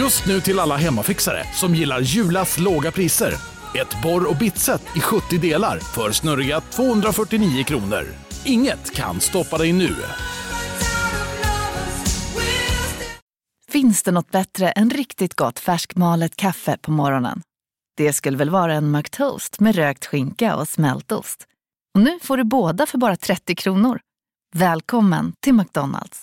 Just nu till alla hemmafixare som gillar Julas låga priser. Ett borr och bitset i 70 delar för snurriga 249 kronor. Inget kan stoppa dig nu. Finns det något bättre än riktigt gott färskmalet kaffe på morgonen? Det skulle väl vara en McToast med rökt skinka och smältost. Och nu får du båda för bara 30 kronor. Välkommen till McDonalds.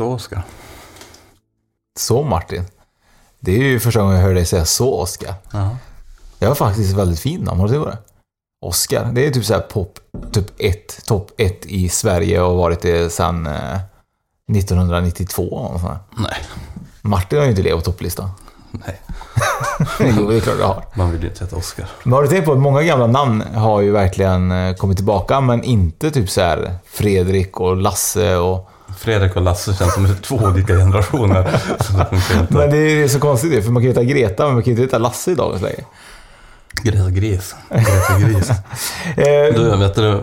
Så Oskar. Så Martin. Det är ju första gången jag hör dig säga så Oskar. Ja. Jag har faktiskt ett väldigt fint namn, har du det? Oscar. Det är typ så här pop, typ ett, topp ett i Sverige och har varit det sedan eh, 1992. Och sånt där. Nej. Martin har ju inte levt på topplistan. Nej. jo, det är klart det har. Man vill ju inte heta Oskar. Men har du tänkt på att många gamla namn har ju verkligen eh, kommit tillbaka, men inte typ så här Fredrik och Lasse och... Fredrik och Lasse känns som två olika generationer. Men det är så konstigt det, för man kan ju heta Greta, men man kan ju inte heta Lasse i dagens läge. Greta Gris. Greta Gris. Eh, Du, vet du,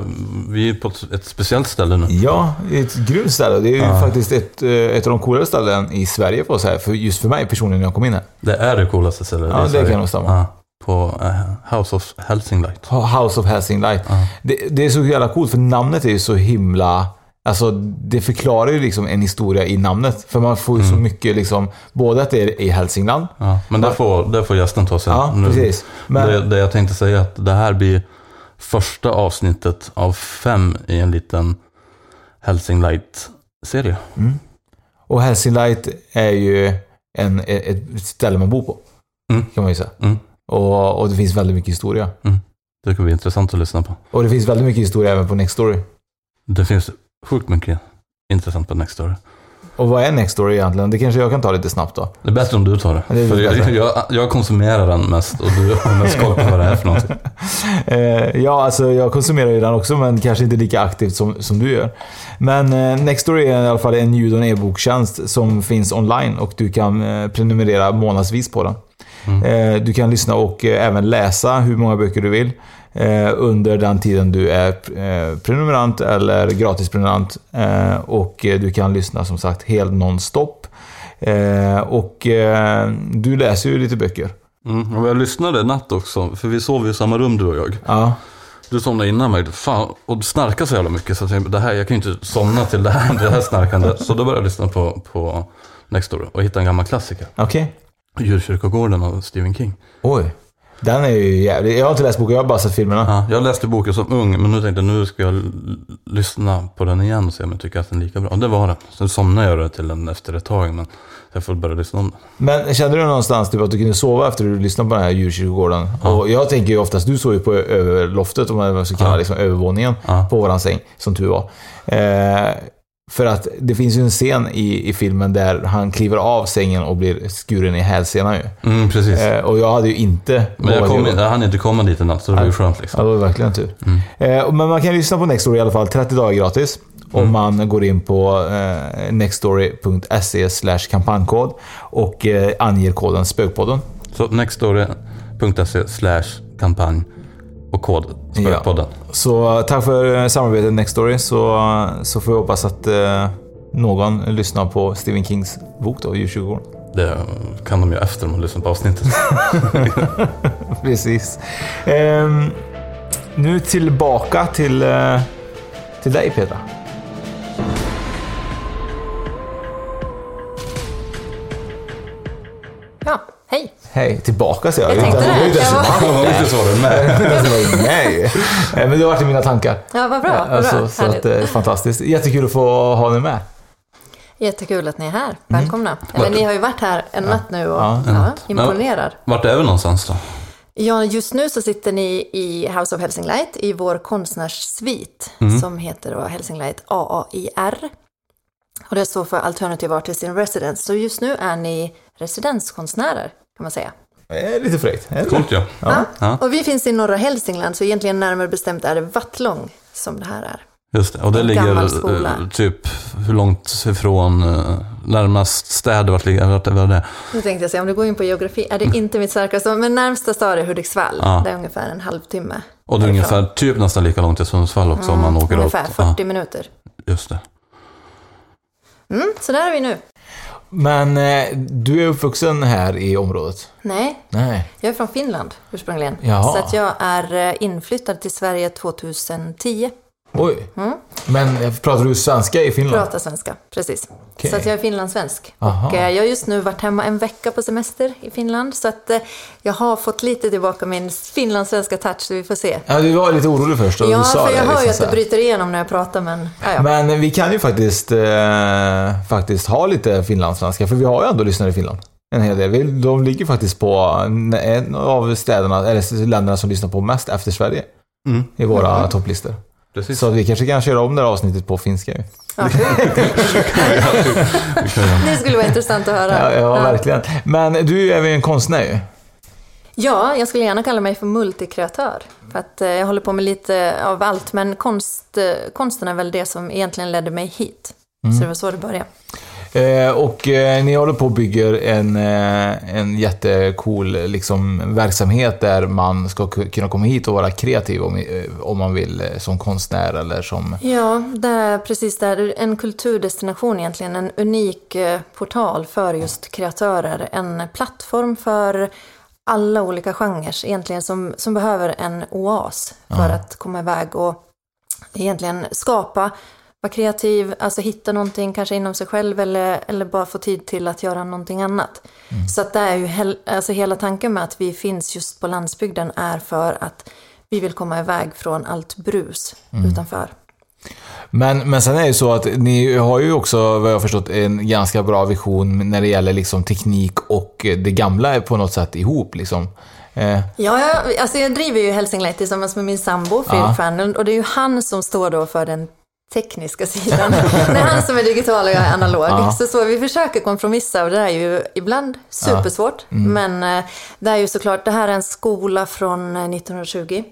vi är på ett, speciellt ställe nu. Ja, ett grymt ställe. Det är ju Ja. faktiskt ett, eh, ett av de coolare ställen i Sverige på så här, för just för mig personligen när jag kom in här. Det är det coolaste stället Ja, i det Sverige. kan nog stämma. Ja, på eh, House of Helsinglight. House of Helsing Light. Det, det är så jävla coolt för namnet är ju så himla... Alltså det förklarar ju liksom en historia i namnet. För man får ju Mm. så mycket liksom, både att det är i Hälsingland. Ja, men där får, där får gästen ta sig Ja, precis. Men- Det, det jag tänkte säga är att det här blir första avsnittet av fem i en liten Helsinglight-serie. Och Helsing Light är ju en, ett ställe man bor på. Mm. Kan man ju säga. Mm. Och, och det finns väldigt mycket historia. Det kan bli intressant att lyssna på. Och det finns väldigt mycket historia även på Next Story. Det finns sjukt mycket intressant på Next Story. Och vad är Next Story egentligen? Det kanske jag kan ta lite snabbt då. Det är bättre om du tar det. Det För jag, jag, jag konsumerar den mest och du har mest koll på vad det är för någonting. Eh, ja, alltså jag konsumerar ju den också, men kanske inte lika aktivt som, som du gör. Men eh, Nextory är i alla fall en ljud och e-boktjänst som finns online och du kan eh, prenumerera månadsvis på den. Eh, du kan lyssna och eh, även läsa hur många böcker du vill eh, under den tiden du är prenumerant eller gratisprenumerant. Och du kan lyssna som sagt helt nonstop. Och du läser ju lite böcker. Mm. Och jag lyssnade natt också, för vi sov i samma rum du och jag. Ja. Du somnade innan mig. Fan, och du snarkar så jävla mycket så jag tänkte, det här, jag kan ju inte somna till det här, det här snarkandet. Så då började jag lyssna på, på Next Door och hittade en gammal klassiker. Okej. Djurkyrkogården av Stephen King. Oj. Den är ju jävligt... Jag har inte läst boken, jag har bara sett filmerna. Ja, jag läste boken som ung, men nu tänkte jag nu ska jag lyssna på den igen och se om jag tycker att den är lika bra. Och det var den. Sen somnade jag till den efter ett tag, men jag får börja lyssna om den. Men kände du någonstans typ att du kunde sova efter att du lyssnade på den här djurkyrkogården? Och jag tänker ju oftast, du sov ju på överloftet, om man ska kalla det, liksom, övervåningen, Ja. på våran säng, som tur var. Eh, för att det finns ju en scen i, i filmen där han kliver av sängen och blir skuren i hälsenan ju. Mm, precis. Eh, och jag hade ju inte men jag, kom, jag hann inte komma dit i natt, så det var ju skönt Ja, liksom. det var verkligen tur. Mm. Eh, men man kan lyssna på Nextory i alla fall 30 dagar gratis. Om man går in på eh, nextory.se kampanjkod och eh, anger koden Spökpodden. Så nextstory.se slash kampanj och kod Spökpodden. Så tack för eh, samarbetet Nextory, så, så får jag hoppas att eh, någon lyssnar på Stephen Kings bok då, Djurkyrkogården. Det kan de ju efter de lyssnar på avsnittet. Precis. Ehm, nu tillbaka till, eh, till dig Petra. Hej, tillbaka säger jag. Jag tänkte det. inte ens Jag var- inte så Nej. Eh, Men det har varit i mina tankar. Ja, vad bra. Vad bra. Alltså, så att, eh, fantastiskt. Jättekul att få ha dig med. Jättekul att ni är här. Välkomna. Eller ni har ju varit här en natt nu och Ja, ja, imponerar. Vart är vi någonstans då? Ja, just nu så sitter ni i House of Helsinglight i vår konstnärssvit som heter då Helsinglight AAIR. Och det står för Alternative Artist in Residence. Så just nu är ni residenskonstnärer kan man säga. Eh, Lite fräckt. Coolt ja. Ja. Ja. Och vi finns i norra Hälsingland så egentligen närmare bestämt är det Vattlång som det här är. Just det. Och det ligger eh, typ hur långt ifrån eh, närmast städer? Vart ligger vart är vad är det? Nu tänkte jag säga, om du går in på geografi är det inte mitt starkaste, men närmsta stad är Hudiksvall. Ja. Det är ungefär en halvtimme. Och det är ungefär typ nästan lika långt till Sundsvall också om man åker Mm, Ungefär upp. 40 minuter. Ja, just det. Mm, så där är vi nu. Men eh, du är uppvuxen här i området? Nej, Nej. jag är från Finland ursprungligen. Jaha. Så att jag är eh, inflyttad till Sverige 2010. Oj. Mm. Men eh, pratar du svenska i Finland? Pratar svenska, precis. Okej. Så att jag är finlandssvensk. Aha. Och eh, jag har just nu varit hemma en vecka på semester i Finland. Så att eh, jag har fått lite tillbaka min finlandssvenska touch, så vi får se. Ja, du var lite orolig först och Ja, du sa för jag det. hör ju liksom att det bryter igenom när jag pratar, men ja, ja. Men vi kan ju faktiskt, eh, faktiskt ha lite finlandssvenska, för vi har ju ändå lyssnare i Finland. En hel del. De ligger faktiskt på en av städerna, eller länderna som lyssnar på mest efter Sverige. Mm. I våra topplistor. Precis. Så att vi kanske kan köra om det här avsnittet på finska ju. Ja. Det skulle vara intressant att höra. Ja, ja, verkligen. Men du är väl en konstnär ju? Ja, jag skulle gärna kalla mig för multikreatör. För att eh, jag håller på med lite av allt, men konst, eh, konsten är väl det som egentligen ledde mig hit. Så det var så det började. Eh, och eh, ni håller på och bygger en, eh, en jättecool liksom, verksamhet där man ska ku- kunna komma hit och vara kreativ om, eh, om man vill eh, som konstnär eller som... Ja, det är precis där. En kulturdestination egentligen. En unik portal för just kreatörer. En plattform för alla olika genrer egentligen som, som behöver en oas för att komma iväg och egentligen skapa, vara kreativ, alltså hitta någonting kanske inom sig själv eller, eller bara få tid till att göra någonting annat. Så att det är ju hel, alltså hela tanken med att vi finns just på landsbygden är för att vi vill komma iväg från allt brus utanför. Men, men sen är det ju så att ni har ju också, vad jag förstått, en ganska bra vision när det gäller liksom teknik och det gamla är på något sätt ihop liksom. Eh, Ja, jag, alltså jag driver ju Hälsingland tillsammans med min sambo, Fredrik Fernlund, och det är ju han som står då för den tekniska sidan. det är han som är digital och jag är analog. Ja. Så, så vi försöker kompromissa och det är ju ibland supersvårt. Men eh, det är ju såklart, det här är en skola från eh, 1920.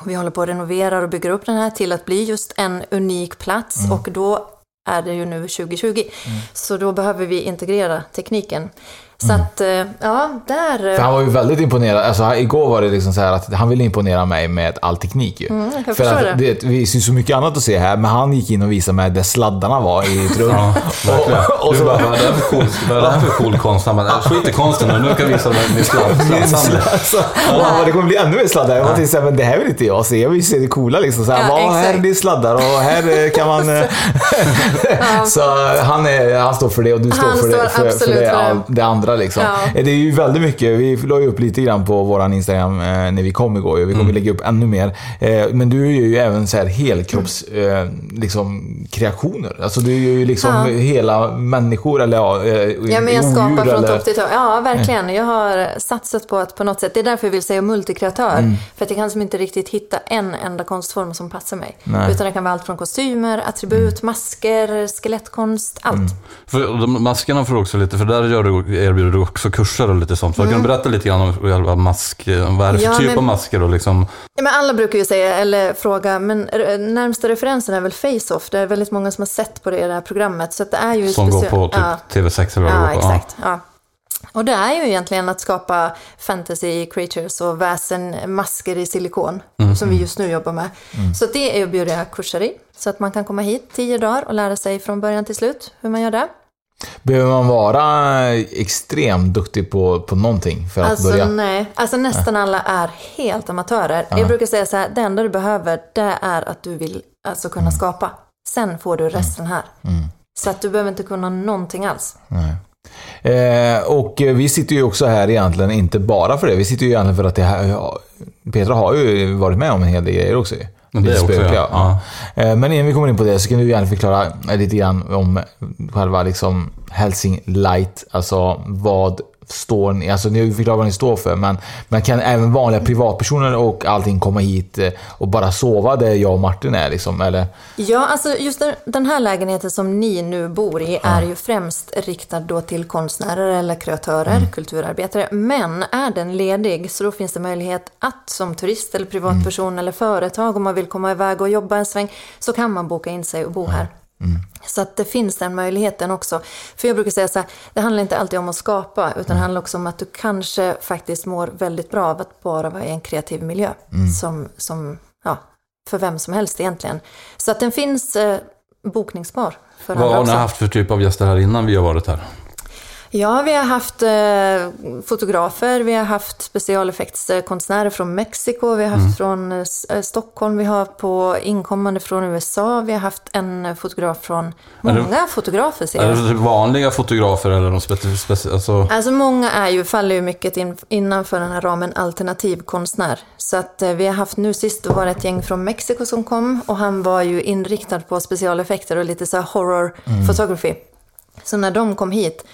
Och vi håller på att renovera och bygger upp den här till att bli just en unik plats. Och då är det ju nu 2020. Så då behöver vi integrera tekniken. Så att, eh, ja, där... För han var ju väldigt imponerad. Alltså, igår var det liksom så här att han ville imponera mig med all teknik ju. Mm, jag För att det. det, vi ser så mycket annat att se här, men han gick in och visade mig där sladdarna var i ett rum. Ja, verkligen. och, och Du så bara, vad är det för cool, vad är det här för cool konst? Han bara, skit i konsten nu, nu kan jag visa mig min sladd- sladdsamling. Alltså, och det kommer bli ännu mer sladdar. Jag tänkte såhär, men det här vill inte jag se. Jag vill se det coola liksom. Så här, Ja, "Vad, här är det sladdar och här eh, kan man... eh." så han, är, han står för det och du står Han för, det, står för, för absolut det, för det. all- det andra liksom. Ja. Det är ju väldigt mycket. Vi la ju upp lite grann på våran Instagram eh, när vi kom igår. Vi kommer Mm. lägga upp ännu mer. Eh, men du gör ju även så här helkropps eh, liksom, kreationer. Alltså du gör ju liksom Ja. hela människor eller ja, eh, Ja, men jag skapar från eller- topp till tå. Ja, verkligen. Jag har satsat på att på något sätt, det är därför jag vill säga multikreatör. Mm. För att jag kan som inte riktigt hitta en enda konstform som passar mig. Nej. Utan det kan vara allt från kostymer, attribut, masker, skelettkonst, allt. Mm. För de maskerna får du också lite, för där gör du, erbjuder du också kurser och lite sånt. Så kan du berätta lite grann om själva mask, vad är det för Mm. Ja, typ men- av masker och liksom, Ja, men alla brukar ju säga, eller fråga, men eh, närmsta referensen är väl Face-Off. Det är väldigt många som har sett på det i det här programmet. Så det är ju som går på typ Ja. TV6 eller vad det Ja, går på. exakt. Ja. Och det är ju egentligen att skapa fantasy creatures och väsen, masker i silikon, som vi just nu jobbar med. Så det erbjuder jag kurser i. Så att man kan komma hit tio dagar och lära sig från början till slut hur man gör det. Behöver man vara extremt duktig på, på någonting för att Alltså börja? nej, alltså nästan alla är helt amatörer. Jag brukar säga så här, det enda du behöver det är att du vill alltså kunna skapa. Sen får du resten här. Så att du behöver inte kunna någonting alls. Nej. Eh, och vi sitter ju också här egentligen inte bara för det. Vi sitter ju egentligen för att det här... Petra har ju varit med om en hel del grejer också det också, spökliga, ja. Eh, Men innan vi kommer in på det så kan du gärna förklara lite grann om själva liksom Helsing Light. Alltså vad står ni... Alltså ni förklarat vad ni står för, men, men kan även vanliga privatpersoner och allting komma hit eh, och bara sova där jag och Martin är liksom? Eller? Ja, alltså just den- här lägenheten som ni nu bor i är ju främst riktad då till konstnärer eller kreatörer, kulturarbetare. Men är den ledig så då finns det möjlighet att som turist eller privatperson eller företag om man vill komma iväg och jobba en sväng så kan man boka in sig och bo här. Så att det finns den möjligheten också. För jag brukar säga så här, det handlar inte alltid om att skapa, utan det handlar också om att du kanske faktiskt mår väldigt bra av att bara vara i en kreativ miljö. Som, som, ja, för vem som helst egentligen. Så att den finns eh, bokningsbar för Vad har ni haft för typ av gäster här innan vi har varit här? Ja, vi har haft eh, fotografer, vi har haft specialeffektskonstnärer från Mexiko, vi har haft från eh, eh, Stockholm, vi har på inkommande från USA, vi har haft en fotograf från, Är det- många fotografer ser Är jag. det typ vanliga fotografer eller de speci- speci- alltså, Alltså många är ju, faller ju mycket in, innanför den här ramen alternativ konstnär. Så att eh, vi har haft nu sist, var det ett gäng från Mexiko som kom och han var ju inriktad på specialeffekter och lite så här horror photography. Så när de kom hit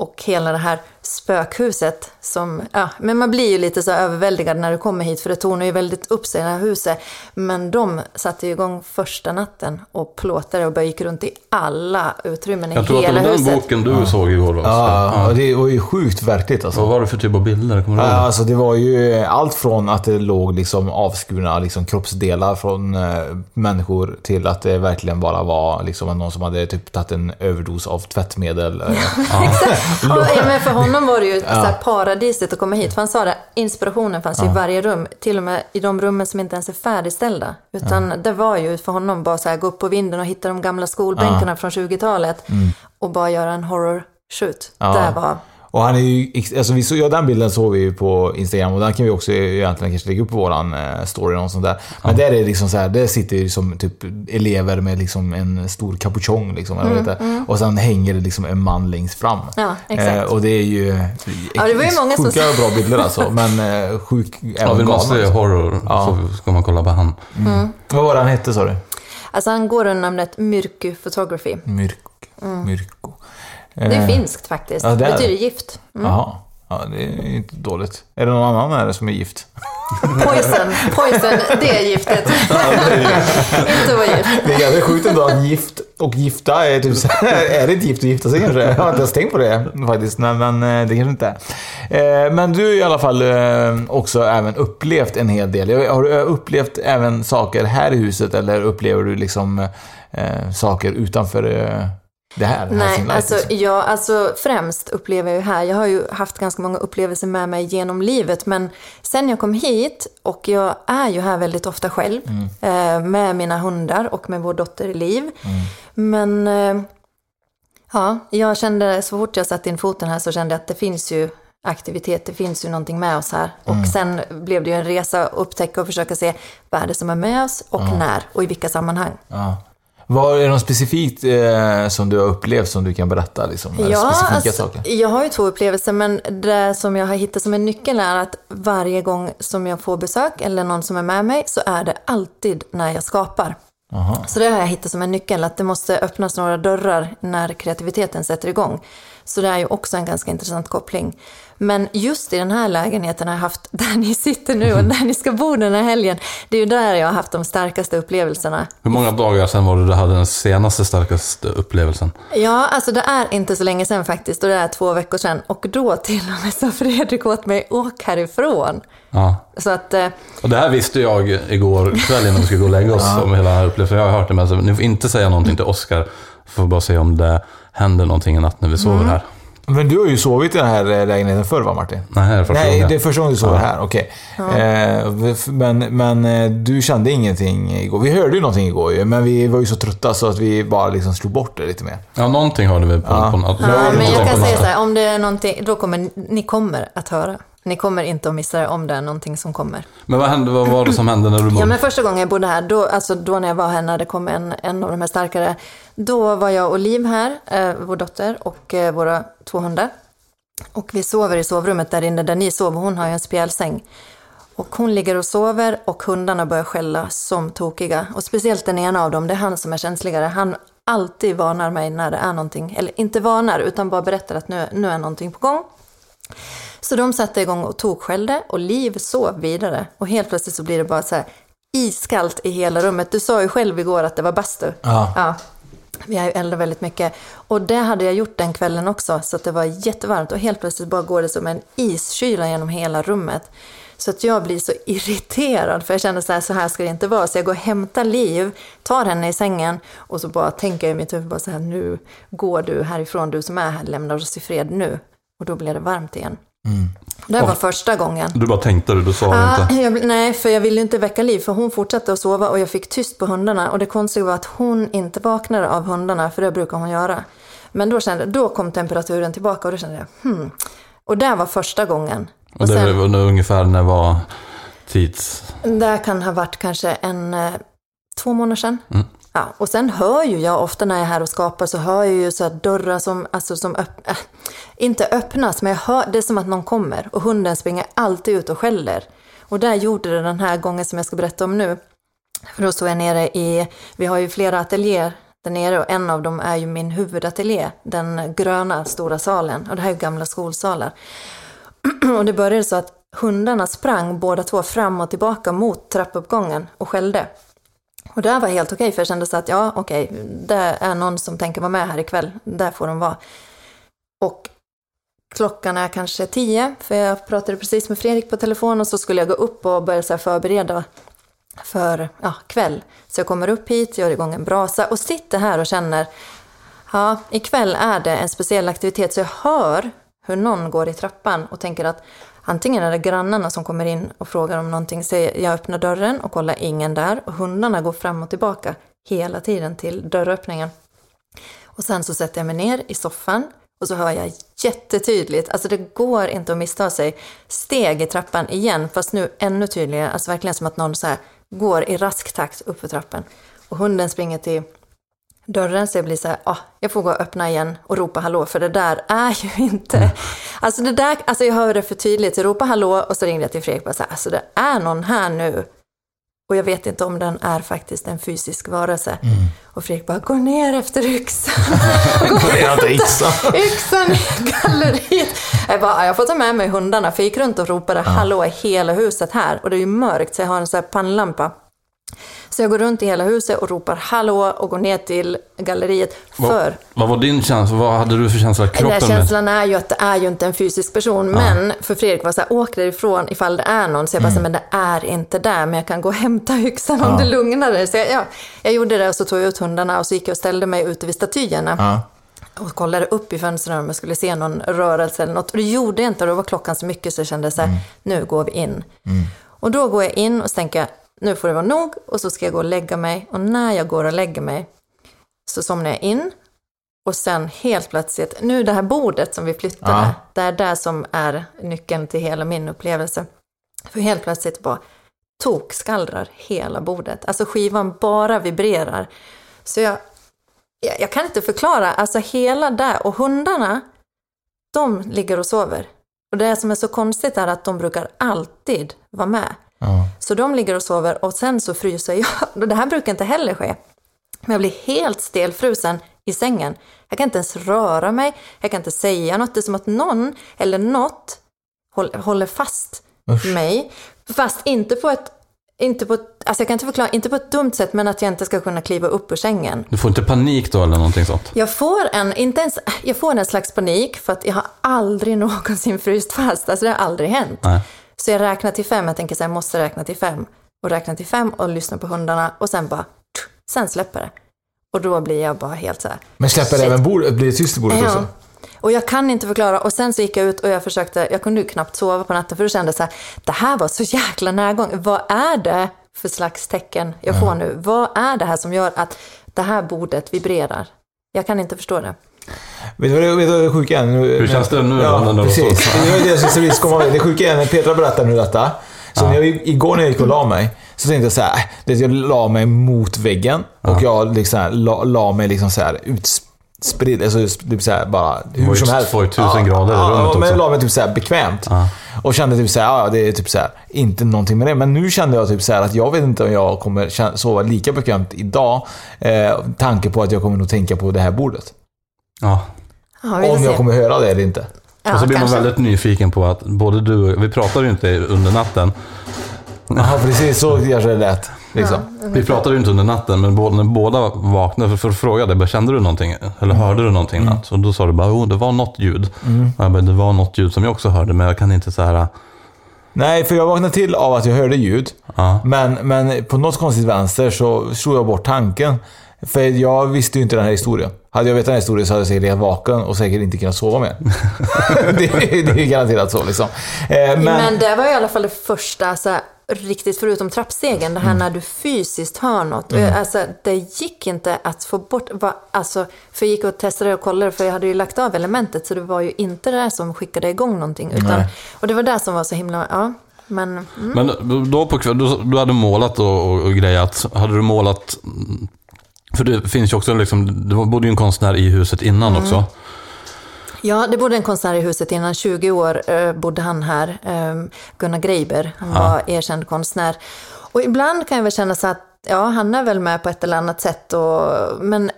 och hela det här spökhuset som, ja, men man blir ju lite så överväldigad när du kommer hit för det tornar ju väldigt upp sig det här huset. Men de satte ju igång första natten och plåtade och bara gick runt i alla utrymmen i jag tror att det hela var den huset. boken du såg igår va? Ja, Ja. och det var ju sjukt verkligt alltså. Vad var det för typ av bilder? Kommer du Ja, ihåg? alltså det var ju allt från att det låg liksom avskurna liksom kroppsdelar från eh, människor till att det verkligen bara var liksom någon som hade typ tagit en överdos av tvättmedel. eh. Ja, ja, men för honom var det ju så här paradiset att komma hit. För han sa det, inspirationen fanns ju i varje rum. Till och med i de rummen som inte ens är färdigställda. Utan det var ju för honom bara så här, gå upp på vinden och hitta de gamla skolbänkarna från 20-talet. Och bara göra en horror shoot. Ja. Det var... Och han är ju, alltså vi så, ja, den bilden såg vi ju på Instagram och den kan vi också egentligen kanske lägga upp på våran eh, story eller något sånt där. Men där är det liksom så här, där sitter ju som typ elever med liksom en stor capuchong liksom, eller det heter. Och sen hänger det liksom en man längst fram. Ja, exakt. och det är ju... Ja, det var ju många som- Sjuka bra bilder alltså, men eh, sjuk, Ja, man se galna. horror så ska man kolla på han. Vad var det han hette sa du? Alltså han går under namnet Myrky Photography. Myrko. Myrko. Det är Eh, finskt faktiskt. ja, det det betyder det. gift. Jaha. Ja, det är inte dåligt. Är det någon annan här som är gift? Poison, poison, det är giftet. inte vara gift. Det är ganska sjukt ändå att gift och gifta är typ så här, Är det inte gift och gifta sig kanske? Jag har inte ens tänkt på det faktiskt. Nej, men eh, det kanske inte är. Eh, Men du har i alla fall också även upplevt en hel del. Har du upplevt även saker här i huset eller upplever du liksom saker utanför det här? Nej, Light, alltså, ja, alltså främst upplever jag ju här, jag har ju haft ganska många upplevelser med mig genom livet, men sen jag kom hit, och jag är ju här väldigt ofta själv, eh, med mina hundar och med vår dotter Liv. Men eh, ja, jag kände, så fort jag satte in foten här så kände jag att det finns ju aktivitet, det finns ju någonting med oss här. Och sen blev det ju en resa att upptäcka och försöka se vad är det som är med oss och när och i vilka sammanhang. Ja. Vad är något specifikt eh, som du har upplevt som du kan berätta? Liksom? Ja, specifika alltså, jag har ju två upplevelser, men det som jag har hittat som en nyckel är att varje gång som jag får besök eller någon som är med mig så är det alltid när jag skapar. Aha. Så det har jag hittat som en nyckel, att det måste öppnas några dörrar när kreativiteten sätter igång. Så det är ju också en ganska intressant koppling. Men just i den här lägenheten har jag haft, där ni sitter nu och där ni ska bo den här helgen, det är ju där jag har haft de starkaste upplevelserna. Hur många dagar sedan var det du hade den senaste starkaste upplevelsen? Ja, alltså det är inte så länge sedan faktiskt, och det är två veckor sedan. Och då till och med sa Fredrik åt mig, åk härifrån. Ja. Så att, eh, Och det här visste jag igår kväll innan vi skulle gå och lägga oss om hela den här upplevelsen. Jag har hört det, men alltså, ni får inte säga någonting till Oskar. Får bara se om det händer någonting i natt när vi sover här. Men du har ju sovit i den här eh, lägenheten förr va Martin? Nej, det är första Nej, det är första gången du sover här. Okej. Eh, men, men eh, du kände ingenting igår. Vi hörde ju någonting igår ju, men vi var ju så trötta så att vi bara liksom slog bort det lite mer. Ja, någonting hörde vi på, Ja. på natten. ja, men jag kan säga så här, om det är någonting, då kommer ni kommer att höra. Ni kommer inte att missa det om det är någonting som kommer. Men vad, hände, vad var det som hände när du bodde? Ja, men första gången jag bodde här, då, alltså då när jag var här när det kom en, en av de här starkare, då var jag och Liv här, eh, vår dotter och eh, våra två hundar. Och vi sover i sovrummet där inne där ni sover. Hon har ju en spjälsäng. Och hon ligger och sover och hundarna börjar skälla som tokiga. Och speciellt den ena av dem, det är han som är känsligare. Han alltid varnar mig när det är någonting, eller inte varnar, utan bara berättar att nu, nu är någonting på gång. Så de satte igång och tokskällde och Liv sov vidare. Och helt plötsligt så blir det bara så här iskallt i hela rummet. Du sa ju själv igår att det var bastu. Ja. ja. Vi har ju eldat väldigt mycket. Och det hade jag gjort den kvällen också, så att det var jättevarmt. Och helt plötsligt bara går det som en iskyla genom hela rummet. Så att jag blir så irriterad, för jag känner så här, så här ska det inte vara. Så jag går och hämtar Liv, tar henne i sängen och så bara tänker jag i mitt huvud bara så här, nu går du härifrån, du som är här, lämnar oss i fred nu. Och då blir det varmt igen. Det var första gången. Du bara tänkte det, du sa det Ja, inte. jag, nej, för jag ville inte väcka Liv, för hon fortsatte att sova och jag fick tyst på hundarna. Och det konstiga var att hon inte vaknade av hundarna, för det brukar hon göra. Men då, kände, då kom temperaturen tillbaka och då kände jag, hmm. Och det var första gången. Och det sen- var ungefär när var tids... Det kan ha varit kanske en, eh, två månader sedan. Mm. Ja, och sen hör ju jag ofta när jag är här och skapar så hör jag ju så dörrar som, alltså som öpp, äh, inte öppnas, men jag hör, det är som att någon kommer och hunden springer alltid ut och skäller. Och där gjorde det den här gången som jag ska berätta om nu. För då stod jag nere i, vi har ju flera ateljéer där nere och en av dem är ju min huvudateljé, den gröna stora salen. Och det här är ju gamla skolsalar. Och det började så att hundarna sprang båda två fram och tillbaka mot trappuppgången och skällde. Och det var helt okej, för jag kände så att ja, okej, det är någon som tänker vara med här ikväll. Där får de vara. Och klockan är kanske tio, för jag pratade precis med Fredrik på telefon och så skulle jag gå upp och börja så här förbereda för ja, kväll. Så jag kommer upp hit, gör igång en brasa och sitter här och känner, ja, ikväll är det en speciell aktivitet. Så jag hör hur någon går i trappan och tänker att antingen är det grannarna som kommer in och frågar om någonting. Så jag öppnar dörren och kollar ingen där och hundarna går fram och tillbaka hela tiden till dörröppningen. Och sen så sätter jag mig ner i soffan och så hör jag jättetydligt, alltså det går inte att missta sig, steg i trappan igen, fast nu ännu tydligare, alltså verkligen som att någon så här går i rask takt uppför trappen trappan. Och hunden springer till dörren så jag blir så här, ah, jag får gå och öppna igen och ropa hallå, för det där är ju inte... Alltså det där, alltså jag hör det för tydligt, jag ropar hallå och så ringde jag till Fredrik och bara så här, alltså det är någon här nu. Och jag vet inte om den är faktiskt en fysisk varelse. Och Fredrik bara, gå ner efter yxan. Det är inte yxan. yxan i galleriet. Jag bara, jag får ta med mig hundarna, för jag gick runt och ropade hallå i hela huset här. Och det är ju mörkt, så jag har en sån här pannlampa. Så jag går runt i hela huset och ropar hallå och går ner till galleriet. För Vad var din känsla? Vad hade du för känsla? den Kroppen med? känslan är ju att det är ju inte en fysisk person. Men för Fredrik var så här, åk därifrån ifall det är någon. Så jag bara, här, men det är inte där. Men jag kan gå och hämta yxan om det lugnar dig. Så jag, ja, jag gjorde det och så tog jag ut hundarna och så gick jag och ställde mig ute vid statyerna. Ja. Och kollade upp i fönstren om jag skulle se någon rörelse eller något. Och det gjorde jag inte. Och då var klockan så mycket så jag kände så här, nu går vi in. Och då går jag in och så tänker jag, nu får det vara nog. Och så ska jag gå och lägga mig. Och när jag går och lägger mig så somnar jag in. Och sen helt plötsligt, nu det här bordet som vi flyttade, Ja. det är där som är nyckeln till hela min upplevelse. För helt plötsligt bara tokskallrar hela bordet. Alltså skivan bara vibrerar. Så jag, jag, jag kan inte förklara, alltså hela där, och hundarna, de ligger och sover. Och det som är så konstigt är att de brukar alltid vara med. Ja. Så de ligger och sover och sen så fryser jag. Det här brukar inte heller ske. Men jag blir helt stelfrusen i sängen. Jag kan inte ens röra mig, jag kan inte säga något. Det är som att någon eller något håll- håller fast Usch. mig. Fast inte på ett, inte på ett, alltså jag kan inte förklara, inte på ett dumt sätt, men att jag inte ska kunna kliva upp ur sängen. Du får inte panik då eller någonting sånt? Jag får en, inte ens, jag får en slags panik för att jag har aldrig någonsin fryst fast. Alltså det har aldrig hänt. Nej. Så jag räknar till fem, jag tänker så här, jag måste räkna till fem. Och räknar till fem och lyssnar på hundarna och sen bara, sen släpper det. Och då blir jag bara helt så här. Men släpper Shit. även bordet? Blir det tyst i bordet Ja. också? Och jag kan inte förklara. Och sen så gick jag ut och jag försökte, jag kunde ju knappt sova på natten för jag kände så här, det här var så jäkla närgång. Vad är det för slags tecken jag får nu? Vad är det här som gör att det här bordet vibrerar? Jag kan inte förstå det. Vet du vad det, det sjuka är? Nu, Hur känns det nu Ja, precis. så- Det var det jag skulle precis komma med. Det sjuka är när Petra berättar nu detta. Så när jag, igår när jag gick och la mig, så tänkte jag så här, äh, det- jag la mig mot väggen och jag liksom så la, la mig liksom så här ut, spridd, alltså typ såhär bara hur var ju som helst. 2000 grader i ja, rummet ja, men också. jag la mig typ såhär bekvämt. Ja. Och kände typ såhär, ja det är typ såhär, inte någonting med det. Men nu kände jag typ såhär att jag vet inte om jag kommer sova lika bekvämt idag. Eh, tanke på att jag kommer nog tänka på det här bordet. Ja. Ja, Om se. jag kommer höra det eller inte. Ja, och så blir kanske. man väldigt nyfiken på att både du och vi pratade ju inte under natten. Ja precis, så kanske det lät. Liksom. Vi pratade ju inte under natten, men både, när båda vaknade för att fråga dig, bara, kände du någonting? Eller hörde du någonting Mm. natt? Och då sa du bara, oh, det var något ljud. Och jag bara, det var något ljud som jag också hörde, men jag kan inte så här... Nej, för jag vaknade till av att jag hörde ljud. Ja. Men, men på något konstigt vänster så slog jag bort tanken. För jag visste ju inte den här historien. Hade jag vetat den här historien så hade jag säkert legat vaken och säkert inte kunnat sova mer. det, är- det är garanterat så liksom. Eh, men, Men det var i alla fall det första, så här, riktigt förutom trappstegen, det här Mm. när du fysiskt hör något. Jag- Alltså, det gick inte att få bort, va, alltså, för jag gick och testade och kollade, för jag hade ju lagt av elementet, så det var ju inte det där som skickade igång någonting. Utan, Nej. och det var det som var så himla, ja. Men mm. Men då på kväll, du, du hade målat och, och, och grejat. Hade du målat... För det finns ju också liksom, det bodde ju en konstnär i huset innan Mm. också. Ja, det bodde en konstnär i huset innan 20 år eh, bodde han här. Eh, Gunnar Greiber, han var erkänd konstnär. Och ibland kan jag väl känna så att ja, han är väl med på ett eller annat sätt. Och, men eh,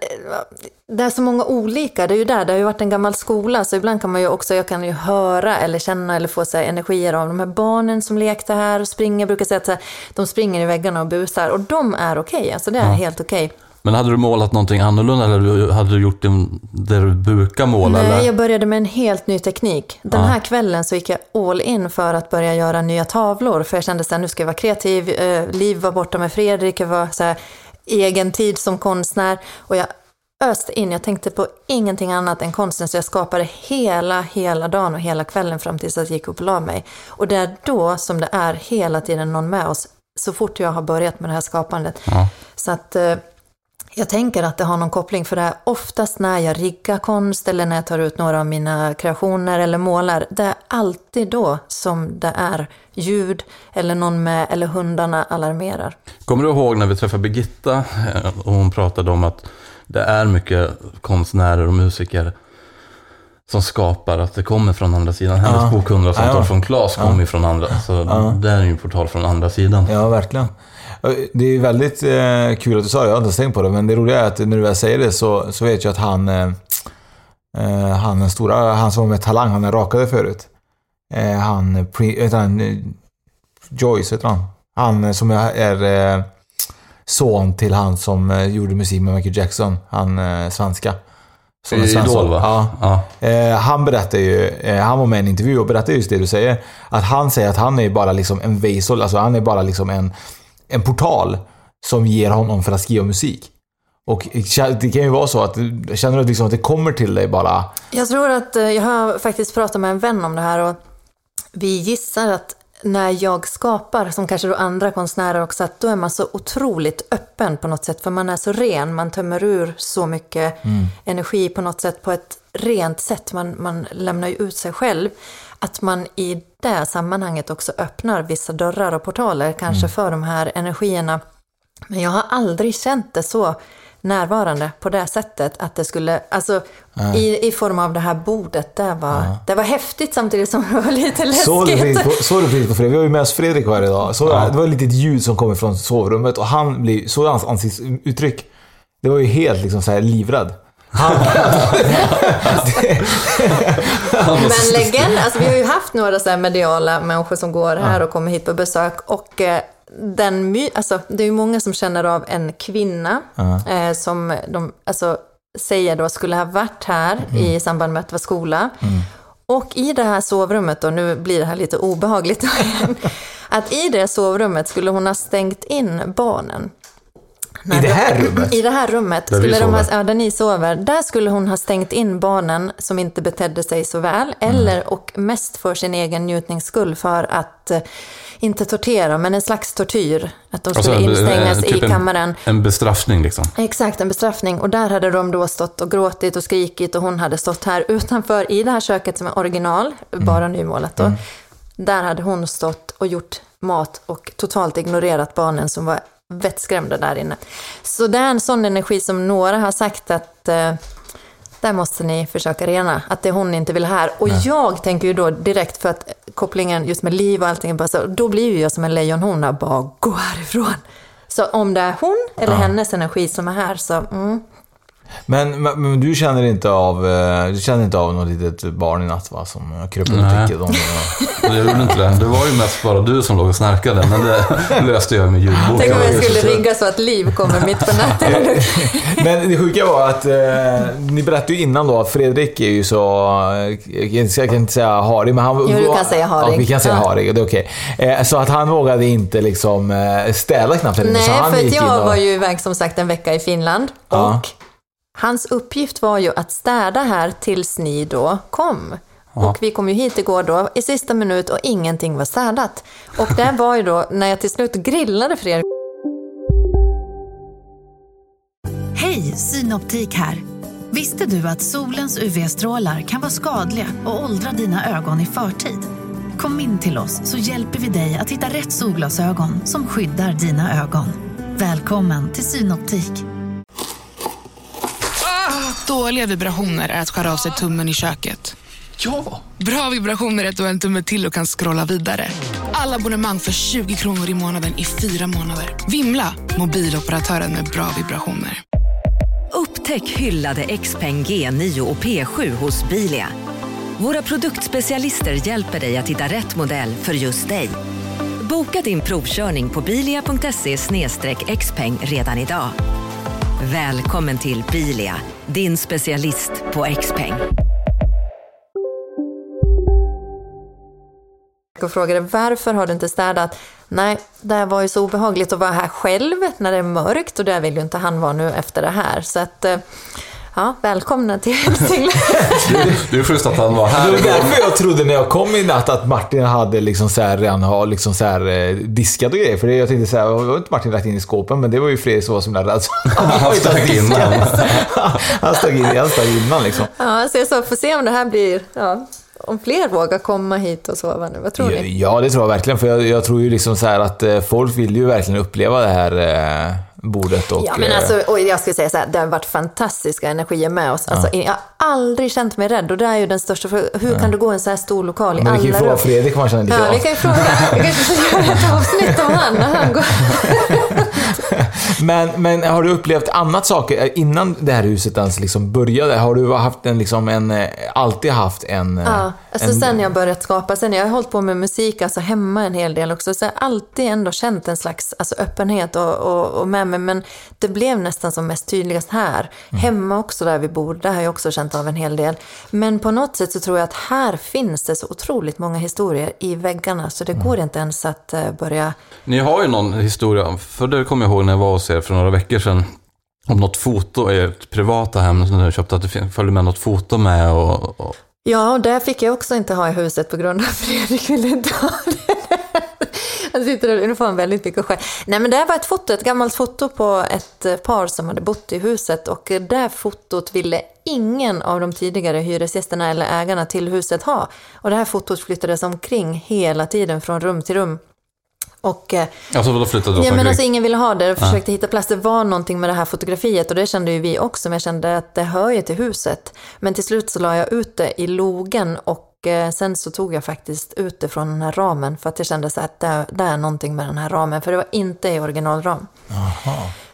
det är så många olika, det är ju där, det har ju varit en gammal skola. Så ibland kan man ju också, jag kan ju höra eller känna eller få så här, energier av de här barnen som lekte här och springer. Jag brukar säga att så här, de springer i väggarna och busar. Och de är okej, alltså det är helt okej. Men hade du målat någonting annorlunda eller hade du gjort det där du brukar måla? Nej, eller? jag började med en helt ny teknik. Den här kvällen så gick jag all in för att börja göra nya tavlor. För jag kände att nu ska jag vara kreativ. Eh, Liv var borta med Fredrik, jag var så här, egen tid som konstnär. Och jag öste in, jag tänkte på ingenting annat än konsten. Så jag skapade hela, hela dagen och hela kvällen fram tills jag gick upp och la mig. Och det är då som det är hela tiden någon med oss. Så fort jag har börjat med det här skapandet. Så att... jag tänker att det har någon koppling för det är oftast när jag riggar konst eller när jag tar ut några av mina kreationer eller målar. Det är alltid då som det är ljud eller någon med eller hundarna alarmerar. Kommer du ihåg när vi träffade Birgitta eh, och hon pratade om att det är mycket konstnärer och musiker som skapar att det kommer från andra sidan. Hennes Ja. bok 100 samtal Ja. från Klas kommer ju från andra. Så det är ju en portal från andra sidan. Ja, verkligen. Det är väldigt eh, kul att du sa det, jag har inte ens tänkt på det. Men det roliga är att när du väl säger det så, så vet jag att han, eh, eh, han den stora, han som var med Talang, han är rakade förut. Eh, han, Pri- heter han, eh, Joyce heter han. Han eh, som är, eh, son till han som eh, gjorde musik med Michael Jackson. Han eh, svenska. Som I. Idol va? Ja. ja. Eh, han berättar ju, eh, han var med i en intervju och berättade just det du säger. Att han säger att han är bara liksom en vessel, alltså han är bara liksom en, en portal som ger honom för att skriva musik. Och det kan ju vara så att, känner du att liksom att det kommer till dig bara? Jag tror att, eh, jag har faktiskt pratat med en vän om det här och vi gissar att när jag skapar, som kanske då andra konstnärer också, att då är man så otroligt öppen på något sätt. För man är så ren, man tömmer ur så mycket energi på något sätt på ett rent sätt. Man, man lämnar ju ut sig själv. Att man i det sammanhanget också öppnar vissa dörrar och portaler, kanske för de här energierna. Men jag har aldrig känt det så närvarande på det sättet att det skulle, alltså i, i form av det här bordet, det var, det var häftigt samtidigt som det var lite Såg du precis läskigt. på, såg du precis på Fredrik? Vi har ju med oss Fredrik här idag. Så Det var ett litet ljud som kom från sovrummet och han blev, såg hans ansiktsuttryck? Det var ju helt liksom så här livrädd. Men legend, alltså vi har ju haft några så här mediala människor som går här och kommer hit på besök. Och eh, den my, alltså det är ju många som känner av en kvinna eh, som de alltså, säger då skulle ha varit här i samband med att det var skola. Och i det här sovrummet då, nu blir det här lite obehagligt igen, att i det sovrummet skulle hon ha stängt in barnen. I det här rummet? I det här rummet. Där skulle de ha, sover. ja, där ni sover. Där skulle hon ha stängt in barnen som inte betedde sig så väl. Eller, och mest för sin egen njutnings skull, för att eh, inte tortera, men en slags tortyr. Att de skulle Alltså, instängas eh, typ i en- kammaren. En bestraffning liksom. Exakt, en bestraffning. Och där hade de då stått och gråtit och skrikit och hon hade stått här utanför i det här köket som är original, bara nymålat då. Där hade hon stått och gjort mat och totalt ignorerat barnen som var vettskrämda där inne. Så det är en sån energi som några har sagt att eh, där måste ni försöka rena, att det hon inte vill här. Och jag tänker ju då direkt, för att kopplingen just med liv och allting, bara så, då blir ju jag som en lejonhona, bara gå härifrån. Så om det är hon eller hennes energi som är här, så mm, Men, men, men du känner inte av, eh, du känner inte av något litet barn i natt va? Som kröp Nej. täcket? Om, Jag gjorde inte det. Det var ju mest bara du som låg och snarkade, men det löste jag med ljudboken. tänk om jag skulle det. rigga så att liv kommer mitt på natten. Men det sjuka var att eh, ni berättade ju innan då att Fredrik är ju så, eh, jag kan inte- säga harig, men han... Jo, du kan säga harig. Ja, vi kan säga Ja. harig, det är okej. Eh, så att han vågade inte liksom eh, städa knappt Nej, så han för att jag och, var ju iväg som sagt en vecka i Finland. Ja. Hans uppgift var ju att städa här tills ni då kom. Och vi kom ju hit igår då i sista minut och ingenting var städat. Och det var ju då när jag till slut grillade Fredrik Hej, Synoptik här. Visste du att solens UV-strålar kan vara skadliga och åldra dina ögon i förtid? Kom in till oss så hjälper vi dig att hitta rätt solglasögon som skyddar dina ögon. Välkommen till Synoptik. Dåliga vibrationer är att skära av sig tummen i köket. Ja! Bra vibrationer är att du har en tumme till och kan scrolla vidare. Alla abonnemang för 20 kronor i månaden i fyra månader. Vimla! Mobiloperatören med bra vibrationer. Upptäck hyllade XPeng G9 och P7 hos Bilia. Våra produktspecialister hjälper dig att hitta rätt modell för just dig. Boka din provkörning på bilia.se xpeng redan idag. Välkommen till Bilia, din specialist på XPeng. och frågade varför har du inte städat? Nej, det var ju så obehagligt att vara här själv när det är mörkt och där vill ju inte han vara nu efter det här. Så att, eh, ja, välkomna till, till Det är schysst att han var Det här. var därför jag trodde när jag kom i natt att Martin hade liksom så här, redan har liksom så här, eh, diskat och grejer. För det, jag tänkte så här, var inte Martin lagt in i skåpen? Men det var ju Fredrik som var så himla rädd. Han stack innan. Han stack in, han stack innan liksom. Ja, så jag sa, får se om det här blir, ja, om fler vågar komma hit och sova nu. Vad tror ni? Ja, det tror jag verkligen. För jag, jag tror ju liksom så här att eh, folk vill ju verkligen uppleva det här eh, bordet och... Ja, men eh, alltså, och jag skulle säga så här, det har varit fantastiska energier med oss. Alltså, Jag har aldrig känt mig rädd och det är ju den största frågan. Hur kan du gå i en så här stor lokal i Men vi kan ju alla fråga rum? Fredrik om han känner Ja, vi kan ju fråga. Vi kanske ska göra ett avsnitt om han när han går. Men, men har du upplevt annat saker eh, innan det här huset ens liksom började? Har du haft en, liksom en, eh, alltid haft en... Ja, alltså en sen jag börjat skapa, sen jag har hållit på med musik, alltså hemma en hel del också, så jag har alltid ändå känt en slags alltså, öppenhet och, och, och med mig, men det blev nästan som mest tydligast här. Hemma också där vi bor, där har jag också känt av en hel del. Men på något sätt så tror jag att här finns det så otroligt många historier i väggarna, så det går inte ens att eh, börja... Ni har ju någon historia, för det kommer jag ihåg när jag var hos er för några veckor sedan. Om något foto i ert privata hem som ni har köpt, att det följde med något foto med och... och Ja, och det fick jag också inte ha i huset på grund av Fredrik ville inte ha det. Han sitter där får en väldigt mycket skäll. Nej, men det här var ett foto, ett gammalt foto på ett eh, par som hade bott i huset och det fotot ville ingen av de tidigare hyresgästerna eller ägarna till huset ha. Och det här fotot flyttades omkring hela tiden från rum till rum. Och eh, alltså då flyttade du Ja, men alltså ingen ville ha det. Jag försökte hitta plats. Det var någonting med det här fotografiet och det kände ju vi också. Men jag kände att det hör ju till huset. Men till slut så la jag ut det i logen och sen så tog jag faktiskt ut det från den här ramen. För att jag kände så att det, det är någonting med den här ramen. För det var inte i originalram.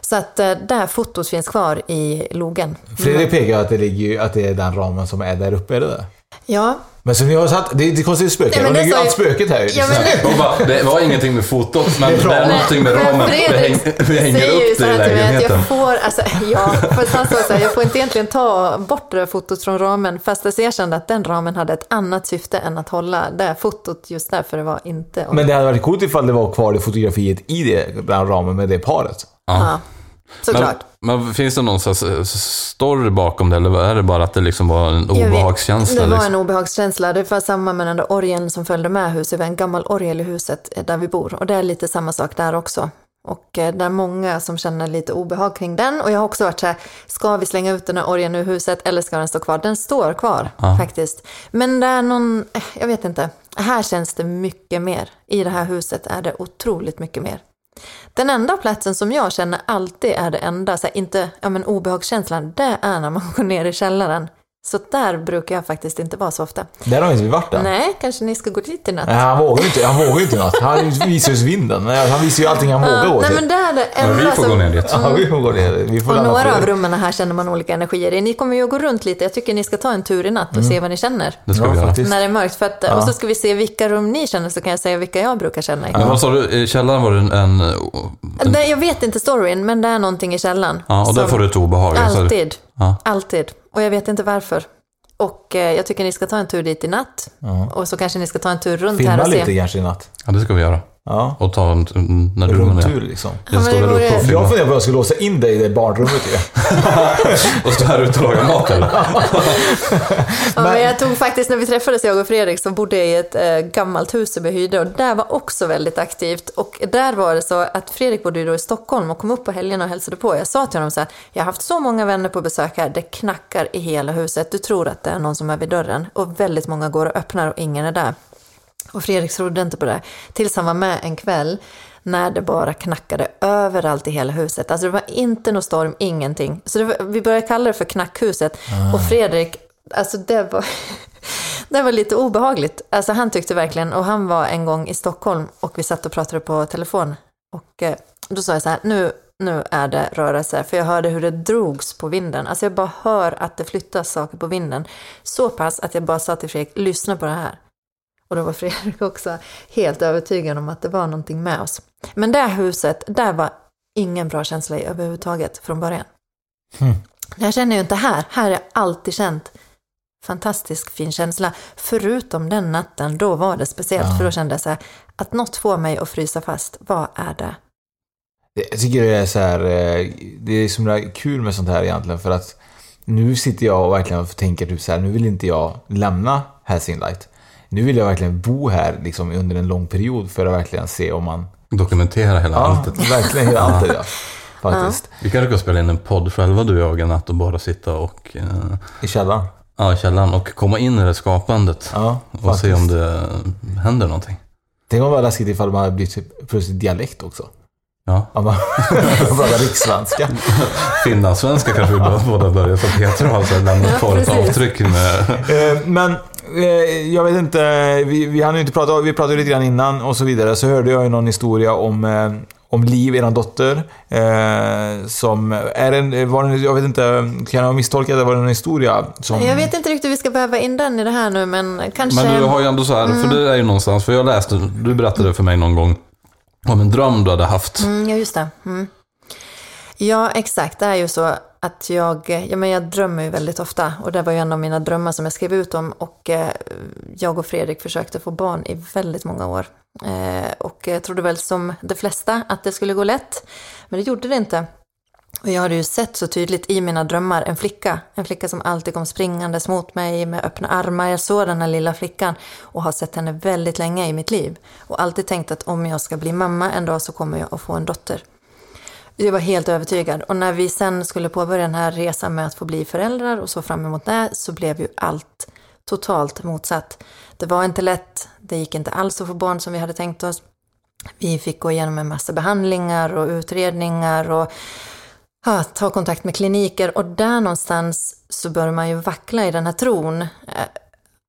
Så att eh, det här fotot finns kvar i logen. Fredrik pekar ju att det, ligger, att det är den ramen som är där uppe, det det? Ja, Men så ni har satt, det är det konstiga spöket. Nej, men det ligger ju allt spöket här. Ja, men bara, det var ingenting med fotot, men Det är det bra. är någonting med Men ramen. Vi Fredrik hänger, vi hänger säger ju upp det i här till mig att lägenheten. jag får, alltså, ja, fast han sa så här, jag får inte egentligen ta bort det där fotot från ramen, fast alltså jag kände att den ramen hade ett annat syfte än att hålla det fotot just därför det var inte... Men det hade varit coolt ifall det var kvar det fotografiet i det, den ramen med det paret. ja, såklart. Men, men finns det någon eh, story bakom det, eller är det bara att det liksom var en vet, obehagskänsla? Det var liksom? en obehagskänsla. Det var samma med den där orgeln som följde med huset. Vi har en gammal orgel i huset eh, där vi bor. Och det är lite samma sak där också. Och eh, det är många som känner lite obehag kring den. Och jag har också varit så här, ska vi slänga ut den här orgeln ur huset eller ska den stå kvar? Den står kvar faktiskt. Men det är någon, jag vet inte. Här känns det mycket mer. I det här huset är det otroligt mycket mer. Den enda platsen som jag känner alltid är det enda, så här, inte ja, men obehagskänslan, det är när man går ner i källaren. Så där brukar jag faktiskt inte vara så ofta. Där har inte vi varit än. Nej, kanske ni ska gå dit i natt. Nej, han vågar ju inte, han vågar inte något. Han visar ju vinden. Han visar ju allting han vågar Ja, nej, men där är det Men vi enda får som- gå ner dit. Ja, vi får gå ner. Vi får Och några av det. rummen här känner man olika energier i. Ni kommer ju att gå runt lite. Jag tycker ni ska ta en tur i natt och se vad ni känner. Det ska Ja, vi göra. faktiskt. När det är mörkt. För att, Ja. Och så ska vi se vilka rum ni känner, så kan jag säga vilka jag brukar känna i. Men vad sa du, i källaren var det en... en, en Det, jag vet inte storyn, men det är någonting i källan. ja, och där som- får du ett obehag. Alltid. Ja. Alltid. Och jag vet inte varför. Och eh, jag tycker ni ska ta en tur dit i natt. Och så kanske ni ska ta en tur runt här Filma och se. lite kanske i natt. ja, det ska vi göra. Ja. Och ta en, när du Rundtur liksom. Jag står där uppe och filmar. Jag funderar på att jag ska låsa in dig i det barnrummet ju. Och stå här ute och laga mat eller? Ja, men jag tog faktiskt, när vi träffades jag och Fredrik, så bodde jag i ett eh, gammalt hus som vi hyrde och där var också väldigt aktivt. Och där var det så att Fredrik bodde ju då i Stockholm och kom upp på helgerna och hälsade på. Jag sa till honom så här, jag har haft så många vänner på besök här, det knackar i hela huset. Du tror att det är någon som är vid dörren och väldigt många går och öppnar och ingen är där. Och Fredrik trodde inte på det. Tills han var med en kväll när det bara knackade överallt i hela huset. Alltså det var inte någon storm, ingenting. Så var, vi började kalla det för knackhuset. Och Fredrik, alltså det var, det var lite obehagligt. Alltså han tyckte verkligen, och han var en gång i Stockholm och vi satt och pratade på telefon. Och eh, då sa jag så här, nu, nu är det rörelse. För jag hörde hur det drogs på vinden. Alltså jag bara hör att det flyttas saker på vinden. Så pass att jag bara sa till Fredrik, lyssna på det här. Och då var Fredrik också helt övertygad om att det var någonting med oss. Men det huset, där var ingen bra känsla i överhuvudtaget från början. Hmm. Jag känner ju inte här. Här har jag alltid känt fantastisk fin känsla. Förutom den natten, då var det speciellt. Ja. För då kände jag så här, att något får mig att frysa fast. Vad är det? Jag tycker det är så här, eh, det är så kul med sånt här egentligen för att nu sitter jag och verkligen tänker typ så här, nu vill inte jag lämna Helsinglight. Nu vill jag verkligen bo här liksom under en lång period för att verkligen se om man... Dokumentera hela Ja, alltet. verkligen hela alltet ja. Faktiskt. Vi kanske ska spela in en podd själva du och jag en natt och bara sitta och... Eh, I källaren. ja, i källaren och komma in i det skapandet. Ja, och faktiskt. se om det händer någonting. Tänk om det var läskigt ifall man hade blivit typ plötsligt dialekt också. Ja. Om man pratar rikssvenska. Finlandssvenska kanske vi båda- båda börjar för Petra har alltså lämnat kvar ett avtryck med... Eh, Men jag vet inte, vi, vi hann ju inte prata, vi pratade lite grann innan och så vidare. Så hörde jag ju någon historia om, eh, om Liv, eran dotter. Eh, som är en, var en, jag vet inte, kan jag ha misstolkat det? Var det en historia som... Jag vet inte riktigt hur vi ska behöva in den i det här nu, men kanske... Men du har ju ändå så här, för det är ju någonstans, för jag läste, du berättade för mig någon gång om en dröm du hade haft. Mm, ja, just det. Mm. Ja, exakt. Det är ju så att jag, ja, men jag drömmer ju väldigt ofta. Och det var ju en av mina drömmar som jag skrev ut om. Och eh, jag och Fredrik försökte få barn i väldigt många år. Eh, och jag trodde väl som de flesta att det skulle gå lätt. Men det gjorde det inte. Och jag hade ju sett så tydligt i mina drömmar en flicka. En flicka som alltid kom springandes mot mig med öppna armar. Jag såg den här lilla flickan och har sett henne väldigt länge i mitt liv. Och alltid tänkt att om jag ska bli mamma en dag så kommer jag att få en dotter. Jag var helt övertygad. Och när vi sen skulle påbörja den här resan med att få bli föräldrar och så fram emot det så blev ju allt totalt motsatt. Det var inte lätt. Det gick inte alls att få barn som vi hade tänkt oss. Vi fick gå igenom en massa behandlingar och utredningar och ja, ta kontakt med kliniker. Och där någonstans så börjar man ju vackla i den här tron. Eh,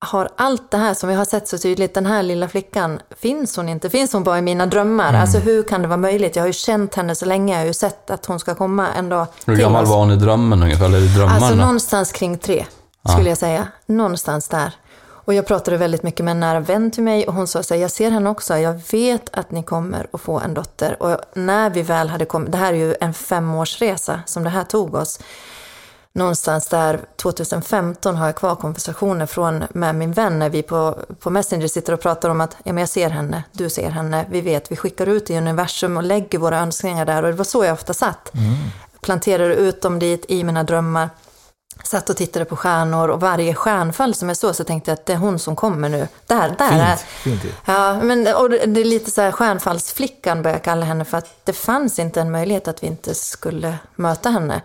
har allt det här som vi har sett så tydligt, den här lilla flickan, finns hon inte? Finns hon bara i mina drömmar? Mm. Alltså hur kan det vara möjligt? Jag har ju känt henne så länge, jag har ju sett att hon ska komma en dag Hur gammal var hon i drömmen ungefär, eller i drömmarna? Alltså någonstans kring tre, skulle jag säga. Någonstans där. Och jag pratade väldigt mycket med en nära vän till mig och hon sa så här, jag ser henne också, jag vet att ni kommer att få en dotter. Och när vi väl hade kommit, det här är ju en femårsresa som det här tog oss. Någonstans där 2015 har jag kvar konversationer från, med min vän när vi på, på Messenger sitter och pratar om att ja, men jag ser henne, du ser henne, vi vet, vi skickar ut i universum och lägger våra önskningar där. Och det var så jag ofta satt. Planterade ut dem dit i mina drömmar. Satt och tittade på stjärnor och varje stjärnfall som jag såg så tänkte jag att det är hon som kommer nu. Där, där är Fint, fint. Ja, men och det det är lite så här stjärnfallsflickan börjar jag kalla henne för att det fanns inte en möjlighet att vi inte skulle möta henne.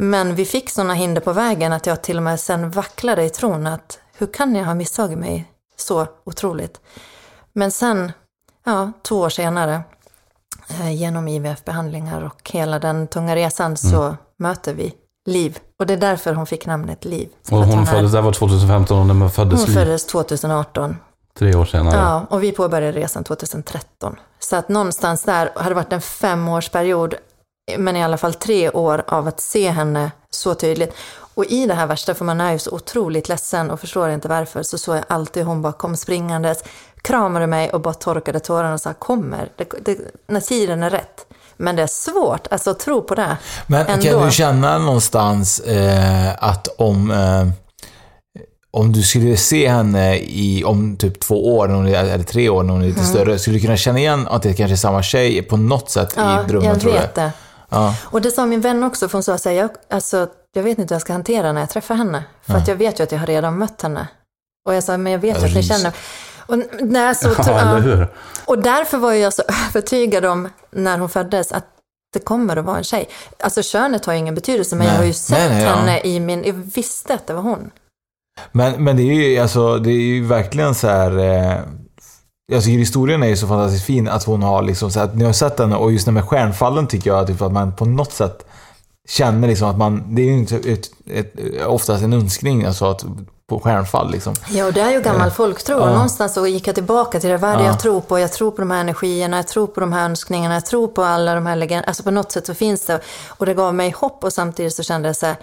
Men vi fick sådana hinder på vägen att jag till och med sen vacklade i tron att hur kan jag ha misstagit mig så otroligt? Men sen, ja, två år senare, eh, genom IVF-behandlingar och hela den tunga resan så möter vi Liv Och det är därför hon fick namnet Liv. Och hon är- föddes, det var 2015 och när man föddes hon Liv, föddes 2018. tre år senare. Ja, och vi påbörjade resan 2013. Så att någonstans där hade det varit en femårsperiod, men i alla fall tre år av att se henne så tydligt. Och i det här värsta, för man är ju så otroligt ledsen och förstår inte varför, så såg jag alltid hon bara kom springandes, kramade mig och bara torkade tårarna och sa kommer, det, det, när tiden är rätt. Men det är svårt, alltså att tro på det. Men ändå. kan du känna någonstans eh, att om... Eh, om du skulle se henne i, om typ två år, eller tre år, när hon är lite Mm. större, skulle du kunna känna igen att det kanske är samma tjej på något sätt Ja, i drömmen, jag tror du? vet det. Ja. Och det sa min vän också, för hon sa så här, jag, alltså, jag vet inte hur jag ska hantera när jag träffar henne. För att jag vet ju att jag har redan mött henne. Och jag sa, men jag vet ju att ni känner... Och, när så, Ja, och därför var jag så övertygad om, när hon föddes, att det kommer att vara en tjej. Alltså könet har ju ingen betydelse, men Nej. jag har ju sett Nej, nej, ja. henne i min... Jag visste att det var hon. Men, men det är ju alltså, det är ju verkligen så här... Eh, jag tycker historien är ju så fantastiskt fin att hon har liksom så att ni har sett henne och just det med stjärnfallen tycker jag att, typ att man på något sätt känner liksom att man, det är ju inte ett, ett, oftast en önskning alltså att på stjärnfall liksom. Ja, och det är ju gammal folktro. Och Ja. någonstans så gick jag tillbaka till det. Vad är det Ja. jag tror på? Jag tror på de här energierna, jag tror på de här önskningarna, jag tror på alla de här legenderna. Alltså på något sätt så finns det. Och det gav mig hopp och samtidigt så kände jag så här,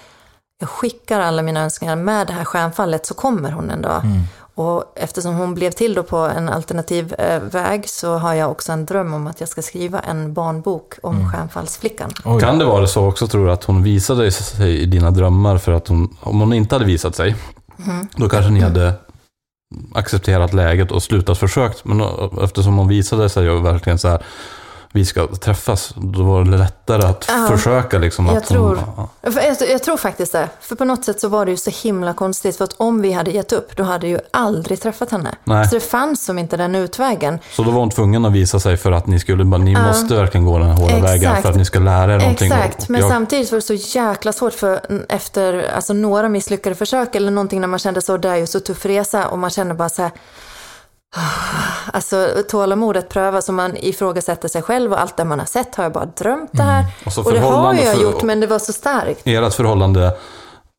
jag skickar alla mina önskningar med det här stjärnfallet så kommer hon en dag. Mm. Och eftersom hon blev till då på en alternativ eh, väg så har jag också en dröm om att jag ska skriva en barnbok om Mm. stjärnfallsflickan. Kan det vara så också tror du att hon visade sig i dina drömmar för att hon, om hon inte hade visat sig, Mhm. då kanske ni hade accepterat läget och slutat försökt. Men då- eftersom hon visade sig och verkligen så här, vi ska träffas, då var det lättare att Ja. försöka liksom. Jag att tror, Hon, för jag, jag tror faktiskt det. För på något sätt så var det ju så himla konstigt. För att om vi hade gett upp, då hade jag ju aldrig träffat henne. Nej. Så det fanns som inte den utvägen. så då var hon tvungen att visa sig för att ni skulle, ni Ja. måste verkligen gå den hårda Exakt. vägen för att ni ska lära er någonting. Exakt, Och men jag, samtidigt var det så jäkla svårt för efter alltså, några misslyckade försök eller någonting när man kände så, det är ju så tuff resa och man känner bara så här, Alltså tålamodet prövas och man ifrågasätter sig själv och allt det man har sett har jag bara drömt det här. Och så och det har jag gjort men det var så starkt. ert förhållande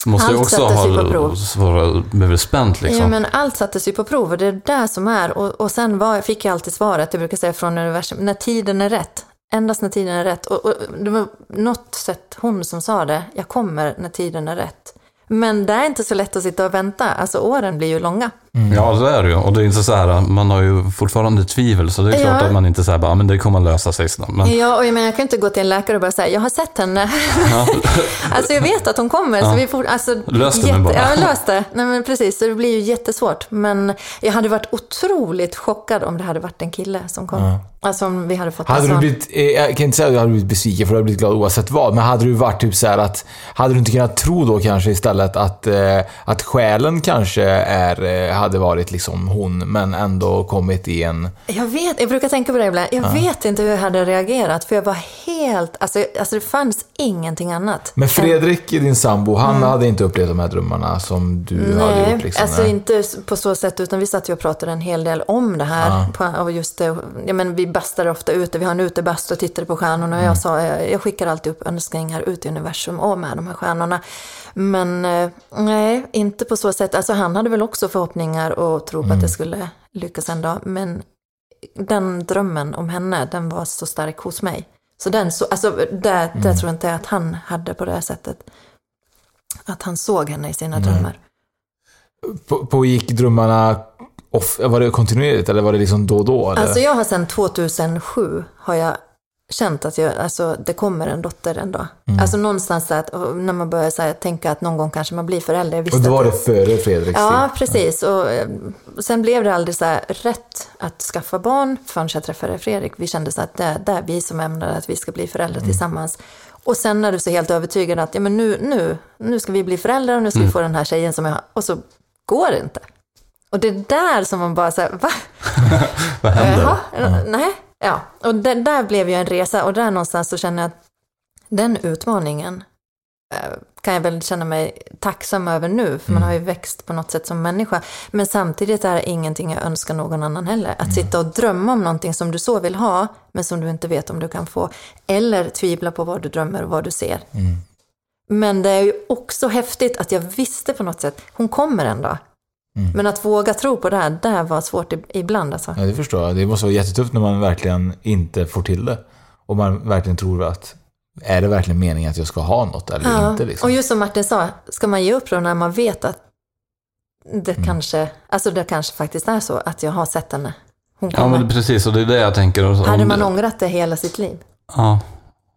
måste ju Allt också ha blivit spänt liksom. Ja, men allt sattes ju på prov och det är det som är. Och, och sen var, fick jag alltid svaret, jag brukar säga från universum, när tiden är rätt. Endast när tiden är rätt. Och, och det var något sätt hon som sa det, jag kommer när tiden är rätt. Men det är inte så lätt att sitta och vänta, alltså åren blir ju långa. Ja, så är det ju. Och det är inte så här, man har ju fortfarande tvivel, så det är klart Ja. att man inte säger bara, "Ah, men det kommer att lösa sig snart. Men, Ja, och jag, menar, jag kan inte gå till en läkare och bara säga, jag har sett henne. alltså jag vet att hon kommer. Så Ja. vi får, alltså, Lös det nu bara. Ja, lös det. Nej, men precis, så det blir ju jättesvårt. Men jag hade varit otroligt chockad om det hade varit en kille som kom. Ja. Alltså om vi hade fått Hade du blivit, eh, jag kan inte säga att du hade blivit besviken för du hade blivit glad oavsett vad, men hade du varit typ så här att, hade du inte kunnat tro då kanske istället att, eh, att själen kanske är, eh, hade varit liksom hon, men ändå kommit i en... Jag vet, jag brukar tänka på det ibland. Jag Ja. vet inte hur jag hade reagerat, för jag var helt, alltså, alltså det fanns ingenting annat. Men Fredrik, din sambo, han Mm. hade inte upplevt de här drömmarna som du hade Nej, gjort liksom? alltså nej. inte på så sätt, utan vi satt ju och pratade en hel del om det här. Ja. På, och just det, ja, men vi bastade ofta ute, vi har en utebastu och tittade på stjärnorna. Och Mm. jag sa, jag, jag skickar alltid upp önskningar ut i universum och med de här stjärnorna. Men eh, nej, inte på så sätt. Alltså han hade väl också förhoppningar och tro på Mm. att det skulle lyckas en dag. Men den drömmen om henne, den var så stark hos mig. Så den, så, alltså det, Mm. tror jag inte att han hade på det här sättet. Att han såg henne i sina Nej. drömmar. På, pågick drömmarna off, var det kontinuerligt eller var det liksom då och då? Eller? Alltså jag har sedan 2007 har jag känt att jag, alltså, det kommer en dotter en dag. Mm. Alltså någonstans att, när man börjar så här, tänka att någon gång kanske man blir förälder. Och då var det före Fredriks Ja, precis. Och eh, sen blev det aldrig så här rätt att skaffa barn förrän jag träffade Fredrik. Vi kände så att det, är vi som ämnade att vi ska bli föräldrar Mm. tillsammans. Och sen när du så helt övertygad att ja, men nu, nu, nu ska vi bli föräldrar och nu ska vi Mm. få den här tjejen som jag har. Och så går det inte. Och det är där som man bara säger, va? Vad händer? Jaha, nej. Ja, och det, där blev ju en resa och där någonstans så känner jag att den utmaningen eh, kan jag väl känna mig tacksam över nu, för man har ju växt på något sätt som människa. Men samtidigt är det ingenting jag önskar någon annan heller. Att sitta och drömma om någonting som du så vill ha, men som du inte vet om du kan få. Eller tvivla på vad du drömmer och vad du ser. Men det är ju också häftigt att jag visste på något sätt, hon kommer en dag. Mm. Men att våga tro på det här, det här var svårt ibland alltså. Ja, det förstår jag. Det måste vara jättetufft när man verkligen inte får till det. Och man verkligen tror att, är det verkligen meningen att jag ska ha något eller Ja, inte? Liksom? Och just som Martin sa, ska man ge upp då när man vet att det Mm. kanske, alltså det kanske faktiskt är så att jag har sett henne. Hon Ja, men precis. Och det är det jag tänker. Och så- Hade man det- ångrat det hela sitt liv? Ja,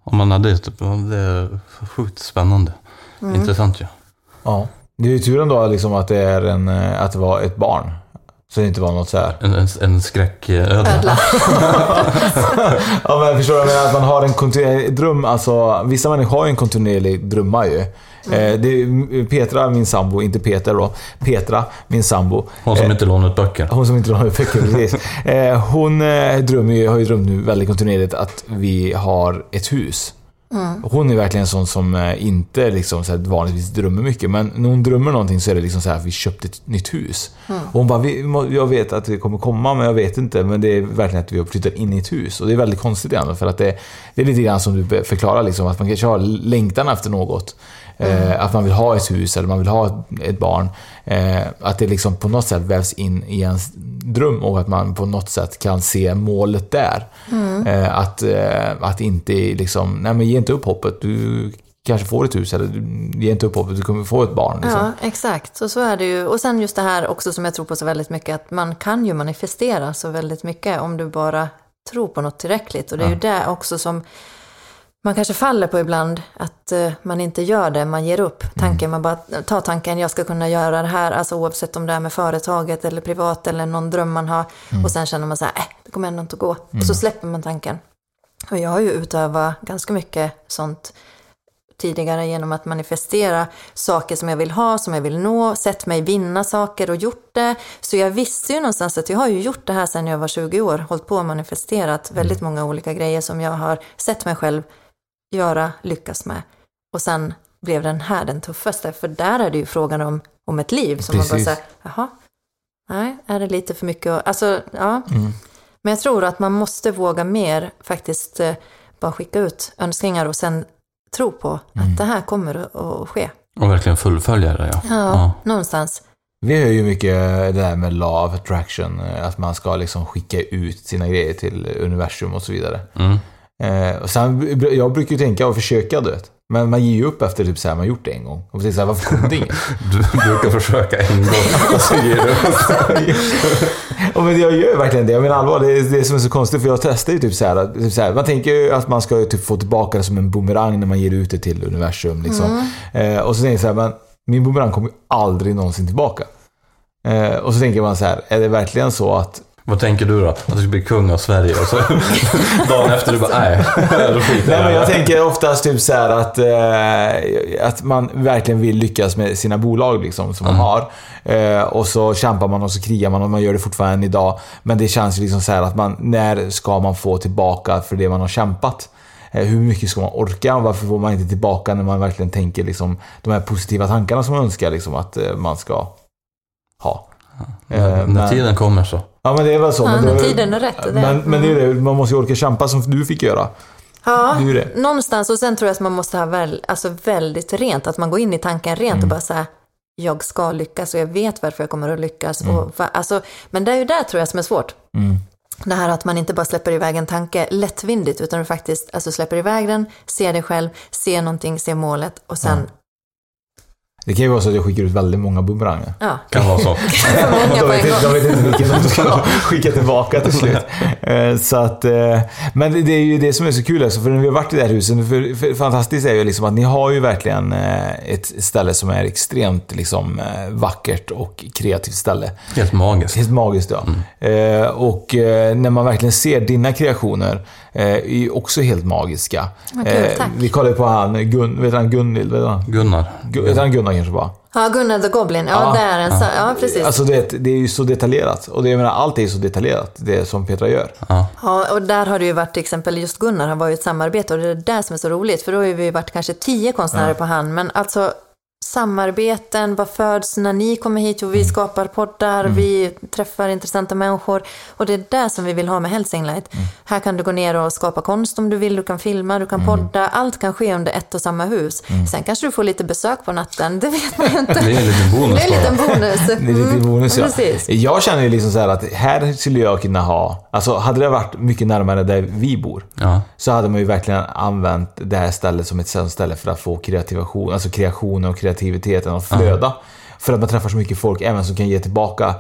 om man hade det. Typ, det är sjukt spännande. Mm. Intressant ju. Ja. Det är ju tur ändå liksom att det, är en, eh, att det var ett barn. Så det inte var något så här. En, en, en skräcködla. Ödla. Ja men förstår du? Men att man har en kontinuerlig dröm. Alltså, vissa människor har ju en kontinuerlig drömmar ju. Mm. Eh, det är Petra, min sambo, inte Peter då. Petra, min sambo. Hon som inte lånar ut böcker. Hon som inte lånar ut böcker, precis. Eh, hon eh, drömmer ju, har ju drömt nu väldigt kontinuerligt att vi har ett hus. Mm. Hon är verkligen en sån som eh, inte liksom så vanligtvis drömmer mycket. Men när hon drömmer någonting så är det liksom så här att vi köpte ett nytt hus. Mm. Och hon bara, jag vet att det kommer komma men jag vet inte. Men det är verkligen att vi har flyttat in i ett hus. Och det är väldigt konstigt ändå. För att det, det är lite grann som du förklarar, liksom, att man kanske har längtan efter något. Eh, att man vill ha ett hus eller man vill ha ett, barn. Eh, att det liksom på något sätt vävs in i ens dröm och att man på något sätt kan se målet där. Mm. Eh, att, att inte liksom, nej men ge inte upp hoppet. Du kanske får ett hus eller du, ge inte upp hoppet, du kommer få ett barn. Liksom. Ja, exakt. Och så är det ju. Och sen just det här också som jag tror på så väldigt mycket, att man kan ju manifestera så väldigt mycket om du bara tror på något tillräckligt. Och det är ju det också som man kanske faller på ibland, att eh, man inte gör det, man ger upp tanken, man bara tar tanken, jag ska kunna göra det här, alltså oavsett om det är med företaget eller privat eller någon dröm man har. Och sen känner man så här, äh, det kommer ändå inte att gå. Och så släpper man tanken. Och jag har ju utövat ganska mycket sånt tidigare genom att manifestera saker som jag vill ha, som jag vill nå, sett mig vinna saker och gjort det. Så jag visste ju någonstans att jag har ju gjort det här sedan jag var 20 år, hållit på och manifesterat väldigt många olika grejer som jag har sett mig själv göra, lyckas med. Och sen blev den här den tuffaste, för där är det ju frågan om, om ett liv som man bara säger, jaha, nej, är det lite för mycket? att- Alltså, ja. Mm. Men jag tror att man måste våga mer faktiskt eh, bara skicka ut önskningar och sen tro på Mm. att det här kommer att- ske. Och verkligen fullfölja det ja. Ja, någonstans. Vi hör ju mycket det där med law of attraction, eh, att man ska liksom skicka ut sina grejer till universum och så vidare. Mm. Eh, och sen, jag brukar ju tänka och försöka, du vet. Men man ger ju upp efter typ så här, man gjort det en gång. Och tänker så här, varför kom det inget? Du brukar försöka en gång och så ger du upp. Ja, men jag gör verkligen det. Jag menar allvar, det är det som är så konstigt. För jag testar ju typ så här, att- typ så här. Man tänker ju att man ska typ få tillbaka det som en boomerang när man ger ut det till universum. Liksom. Eh, och så tänker jag så här, men min boomerang kommer ju aldrig någonsin tillbaka. Eh, och så tänker man så här, är det verkligen så att Vad tänker du då? Att du ska bli kung av Sverige och så dagen efter du bara nej, Nej, men jag tänker oftast typ så att, eh, att man verkligen vill lyckas med sina bolag liksom, som man har. Eh, och så kämpar man och så krigar man och man gör det fortfarande än idag. Men det känns ju liksom så här att man, när ska man få tillbaka för det man har kämpat? Eh, hur mycket ska man orka? Varför får man inte tillbaka när man verkligen tänker liksom, de här positiva tankarna som man önskar liksom, att eh, man ska ha? Eh, När men- tiden kommer så. Ja men det är väl så. Ja, men när tiden är rätt, det det. Men, men det är det, man måste ju orka kämpa som du fick göra. Ja, Det det. någonstans. Och sen tror jag att man måste ha väl, alltså väldigt rent, att man går in i tanken rent Mm. och bara säga jag ska lyckas och jag vet varför jag kommer att lyckas. Mm. Och, alltså, men det är ju där tror jag som är svårt. Mm. Det här att man inte bara släpper iväg en tanke lättvindigt, utan du faktiskt alltså, släpper iväg den, ser dig själv, ser någonting, ser målet och sen, Det kan ju vara så att jag skickar ut väldigt många bumeranger. ja. Kan vara så. De, vet inte, de vet inte vilken de ska skicka tillbaka till slut. Eh, Så att, eh, men det är ju det som är så kul alltså, för när vi har varit i det här huset, för, för fantastiskt är ju liksom att ni har ju verkligen eh, ett ställe som är extremt liksom, vackert och kreativt ställe. Helt magiskt. Helt magiskt ja. Eh, och när man verkligen ser dina kreationer eh, är ju också helt magiska. Kul, tack. vi kollade på han, Gun, vet han han? Gunnar. Gu- Vet han Gunnar kanske bara? Ja, Gunnar the Goblin, ja, Ja, det är en, ja, ja precis. Alltså det, det är ju så detaljerat. Och det, jag menar, allt är ju så detaljerat, det som Petra gör. Ja. Ja, och där har det ju varit till exempel just Gunnar, han var ju ett samarbete och det är det där som är så roligt, för då har ju vi varit kanske tio konstnärer på hand, men alltså samarbeten, vad föds när ni kommer hit? Jo, vi skapar poddar, vi träffar intressanta människor. Och det är det som vi vill ha med Helsing Light. Här kan du gå ner och skapa konst om du vill, du kan filma, du kan podda. Allt kan ske under ett och samma hus. Sen kanske du får lite besök på natten, det vet man ju inte. Det är en liten bonus Det är en liten bonus. Det är lite Mm, bonus ja. Precis. Jag känner ju liksom så här att här skulle jag kunna ha, alltså hade det varit mycket närmare där vi bor, Ja. så hade man ju verkligen använt det här stället som ett sånt ställe för att få kreativation, alltså kreationen och kreativiteten att flöda. För att man träffar så mycket folk även som kan ge tillbaka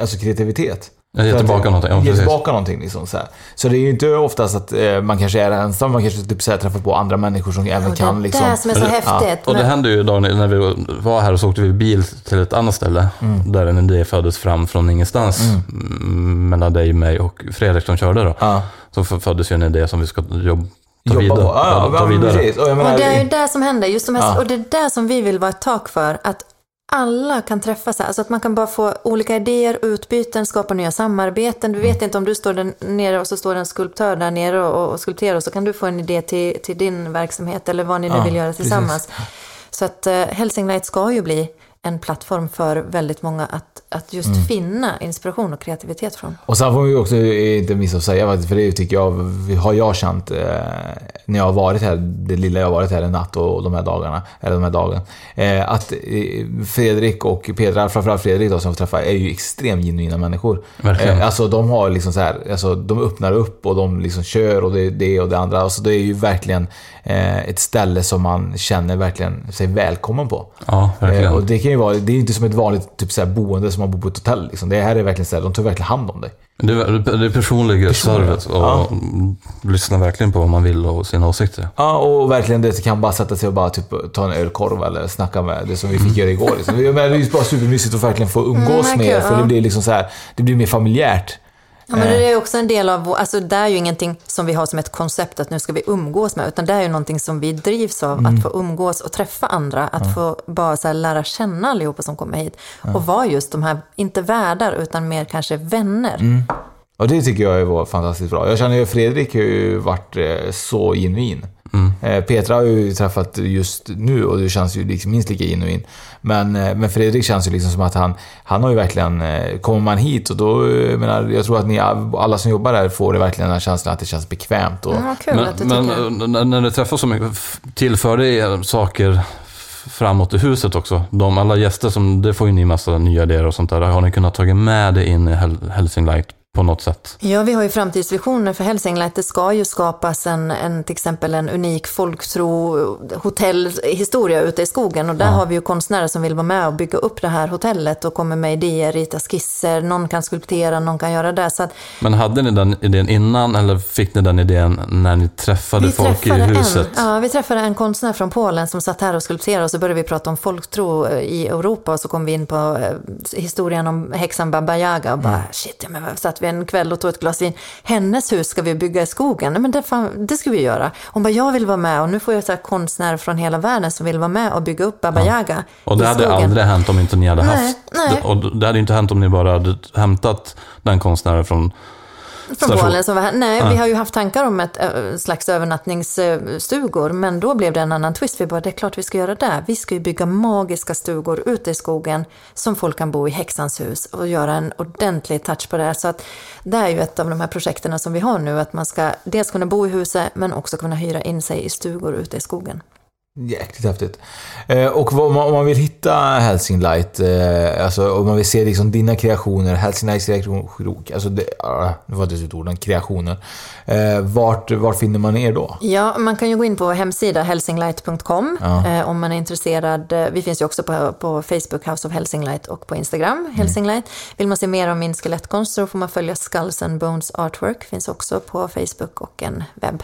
alltså kreativitet. Ja, ge att- tillbaka någonting, ja, Ge tillbaka någonting liksom så här. Så det är ju inte oftast att eh, man kanske är ensam, man kanske typ så här, träffar på andra människor som även Och kan det liksom... är det som är så häftigt. Och det hände ju Daniel, när vi var här och så åkte vi bil till ett annat ställe. Mm. Där en idé föddes fram från ingenstans. Mm. Mellan dig, mig och Fredrik som körde då. Ja. Så föddes ju en idé som vi ska jobba, Jobba vidare. på. Ja, ja, ta vidare. precis. Och jag menar, Och det är ju det som händer, just de här, Ja. och det är det som vi vill vara ett tak för, att alla kan träffas här, alltså att man kan bara få olika idéer, utbyten, skapa nya samarbeten. Du Mm. vet inte om du står där nere och så står en skulptör där nere och, och skulpterar och så kan du få en idé till, till din verksamhet eller vad ni nu Ja, vill göra precis. tillsammans. Så att uh, Helsing Light ska ju bli en plattform för väldigt många att, att just Mm. finna inspiration och kreativitet från. Och sen får vi också inte missa att säga för det tycker jag, har jag känt eh, när jag har varit här, det lilla jag har varit här en natt och de här dagarna, eller de här dagen. Eh, att eh, Fredrik och Petra, framförallt Fredrik då som jag träffar, är ju extremt genuina människor. Verkligen. Eh, alltså de har liksom så här, alltså de öppnar upp och de liksom kör och det, det och det andra. Alltså det är ju verkligen eh, ett ställe som man känner verkligen sig välkommen på. Ja, verkligen. Eh, och det kan ju vara, det är ju inte som ett vanligt typ så här, boende som man bor på ett hotell. Liksom. Det här är verkligen så här, de tar verkligen hand om dig. Det är, det är personlig service och ja. lyssna verkligen på vad man vill och sina åsikter. Ja, och verkligen det kan bara sätta sig och bara typ, ta en ölkorv eller snacka med det som vi fick göra igår. Liksom. Menar, det är ju bara supermysigt att verkligen få umgås Mm, med er, för det blir liksom så här, det blir mer familjärt. Ja, men det är också en del av, alltså det är ju ingenting som vi har som ett koncept att nu ska vi umgås med, utan det är ju någonting som vi drivs av, Mm. att få umgås och träffa andra, att få bara så lära känna allihopa som kommer hit. Och vara just de här, inte värdar, utan mer kanske vänner. Mm. Och det tycker jag var fantastiskt bra. Jag känner ju Fredrik har ju varit eh, så genuin. Eh, Petra har jag ju träffat just nu och det känns ju liksom minst lika genuin. Men, eh, men Fredrik känns ju liksom som att han, han har ju verkligen, eh, kommer man hit och då, jag menar, jag tror att ni alla som jobbar där får det verkligen den här känslan att det känns bekvämt. Och, Ja, kul att du Men, men när, du träffar så mycket, tillför det er saker framåt i huset också? De alla gäster, som, det får ju ni massa nya idéer och sånt där. Har ni kunnat ta med det in i Hel- Helsing Light på något sätt? Ja, vi har ju framtidsvisioner för Hälsingland. Det ska ju skapas en, en, till exempel en unik folktro hotellhistoria ute i skogen. Och där har vi ju konstnärer som vill vara med och bygga upp det här hotellet och kommer med idéer, rita skisser. Någon kan skulptera, någon kan göra det. Så att Men hade ni den idén innan eller fick ni den idén när ni träffade vi folk i träffade huset? En, ja, vi träffade en konstnär från Polen som satt här och skulpterade och så började vi prata om folktro eh, i Europa och så kom vi in på eh, historien om häxan Baba Yaga och bara shit, ja, men vad satt vi en kväll och tog ett glas vin. Hennes hus ska vi bygga i skogen. Nej, men det, fan, det ska vi göra. Hon bara, jag vill vara med och nu får jag så konstnärer från hela världen som vill vara med och bygga upp Baba Yaga Och det hade skogen. aldrig hänt om inte ni hade Nej, haft... nej. Och det hade inte hänt om ni bara hade hämtat den konstnären från... Från. Polen som var här. Nej, vi har ju haft tankar om ett äh, slags övernattningsstugor, men då blev det en annan twist. Vi bara, det är klart vi ska göra det. Vi ska ju bygga magiska stugor ute i skogen som folk kan bo i häxans hus och göra en ordentlig touch på det här. Så att det är ju ett av de här projekten som vi har nu, att man ska dels kunna bo i huset, men också kunna hyra in sig i stugor ute i skogen. Jäkligt häftigt. Eh, och om man- om man vill hitta Helsing Light, eh, alltså om man vill se liksom dina kreationer, Helsing Lights kreation, alltså det, ah, nu var det ett ord, kreationer. Eh, vart, vart finner man er då? Ja, man kan ju gå in på vår hemsida helsinglight.com Ja. eh, om man är intresserad. Vi finns ju också på, på Facebook, House of Helsinglight och på Instagram, Helsinglight. Vill man se mer om min skelettkonst så får man följa Skulls and Bones Artwork. Finns också på Facebook och en webb.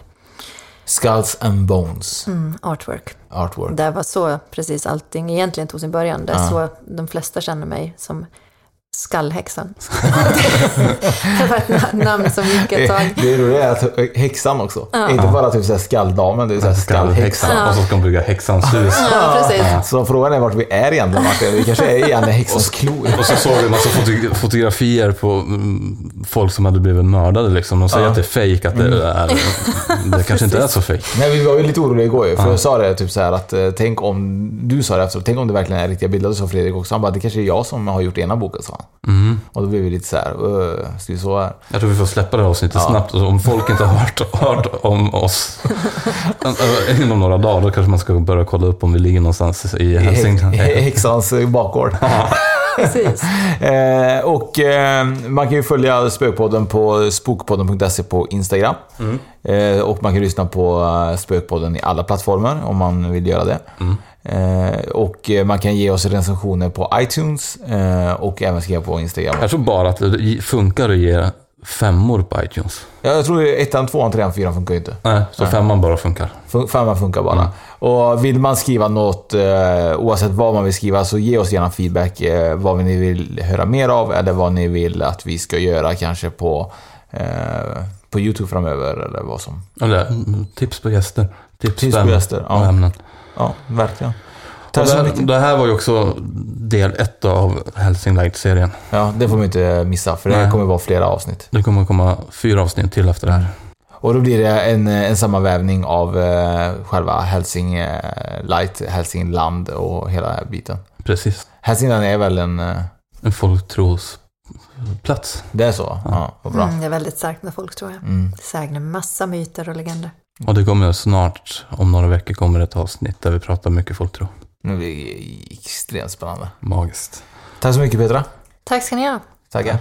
Skulls and Bones Mm, artwork. Artwork. Det var så precis allting egentligen tog sin början. Det är Ja. så de flesta känner mig som Skallhäxan. det var ett na- namn som gick ett tag. Det är roligt att häxan också. Ja. Inte bara typ så här skalldamen, det är så här skallhäxan. Ja. Och så ska de bygga häxans hus. Ja, precis. Så frågan är vart vi är egentligen Martin. Vi kanske är igen i häxans klo. Och så såg vi en massa foto- fotografier på mm, folk som hade blivit mördade. Liksom. De säger Ja. att det är fejk, att det, Mm. är, det kanske inte är så fejk. Nej, vi var ju lite oroliga igår ju, för Ja. jag sa det typ så här att eh, tänk om, du sa det efteråt, tänk om det verkligen är riktiga bilder, så Fredrik också. Han bara, det kanske är jag som har gjort ena boken, sa han. Mm. Och då blev vi lite så här, "Öh, ska vi så här? Jag tror vi får släppa det här avsnittet Ja. snabbt. Om folk inte har hört, hört om oss inom några dagar, då kanske man ska börja kolla upp om vi ligger någonstans i I Hälsingland. hä- häxans bakgård. Precis. Eh, och eh, man kan ju följa Spökpodden på spokpodden.se på Instagram. Mm. Eh, och man kan lyssna på eh, Spökpodden i alla plattformar om man vill göra det. Mm. Eh, och eh, man kan ge oss recensioner på iTunes eh, och även skriva på Instagram. Jag tror bara att det funkar att ge femmor på iTunes. Ja, jag tror ettan, tvåan, trean, fyran funkar ju inte. Nej, så femman bara funkar. Fun- Femman funkar bara. Och vill man skriva något, oavsett vad man vill skriva, så ge oss gärna feedback. Vad ni vill höra mer av eller vad ni vill att vi ska göra kanske på, på YouTube framöver eller vad som. Eller mm, tips på gäster. Tips, Tips på ämnen gäster, ja. Ja, verkligen. Och Tack så det, mycket. det här var ju också del ett av Helsing Light-serien. Ja, det får vi inte missa för det Nej. kommer vara flera avsnitt. Det kommer komma fyra avsnitt till efter det här. Och då blir det en, en sammanvävning av eh, själva Helsing eh, Light, Hälsingland och hela den här biten. Precis. Hälsingland är väl en... Eh, En folktrosplats. det är så? Ja, vad bra. Mm, det är väldigt starkt med folk tror jag. Mm. Det sägner massa myter och legender. Och det kommer snart, om några veckor, kommer ett avsnitt där vi pratar mycket folktro. Nu blir det extremt spännande. Magiskt. Tack så mycket Petra. Tack ska ni ha. Tackar.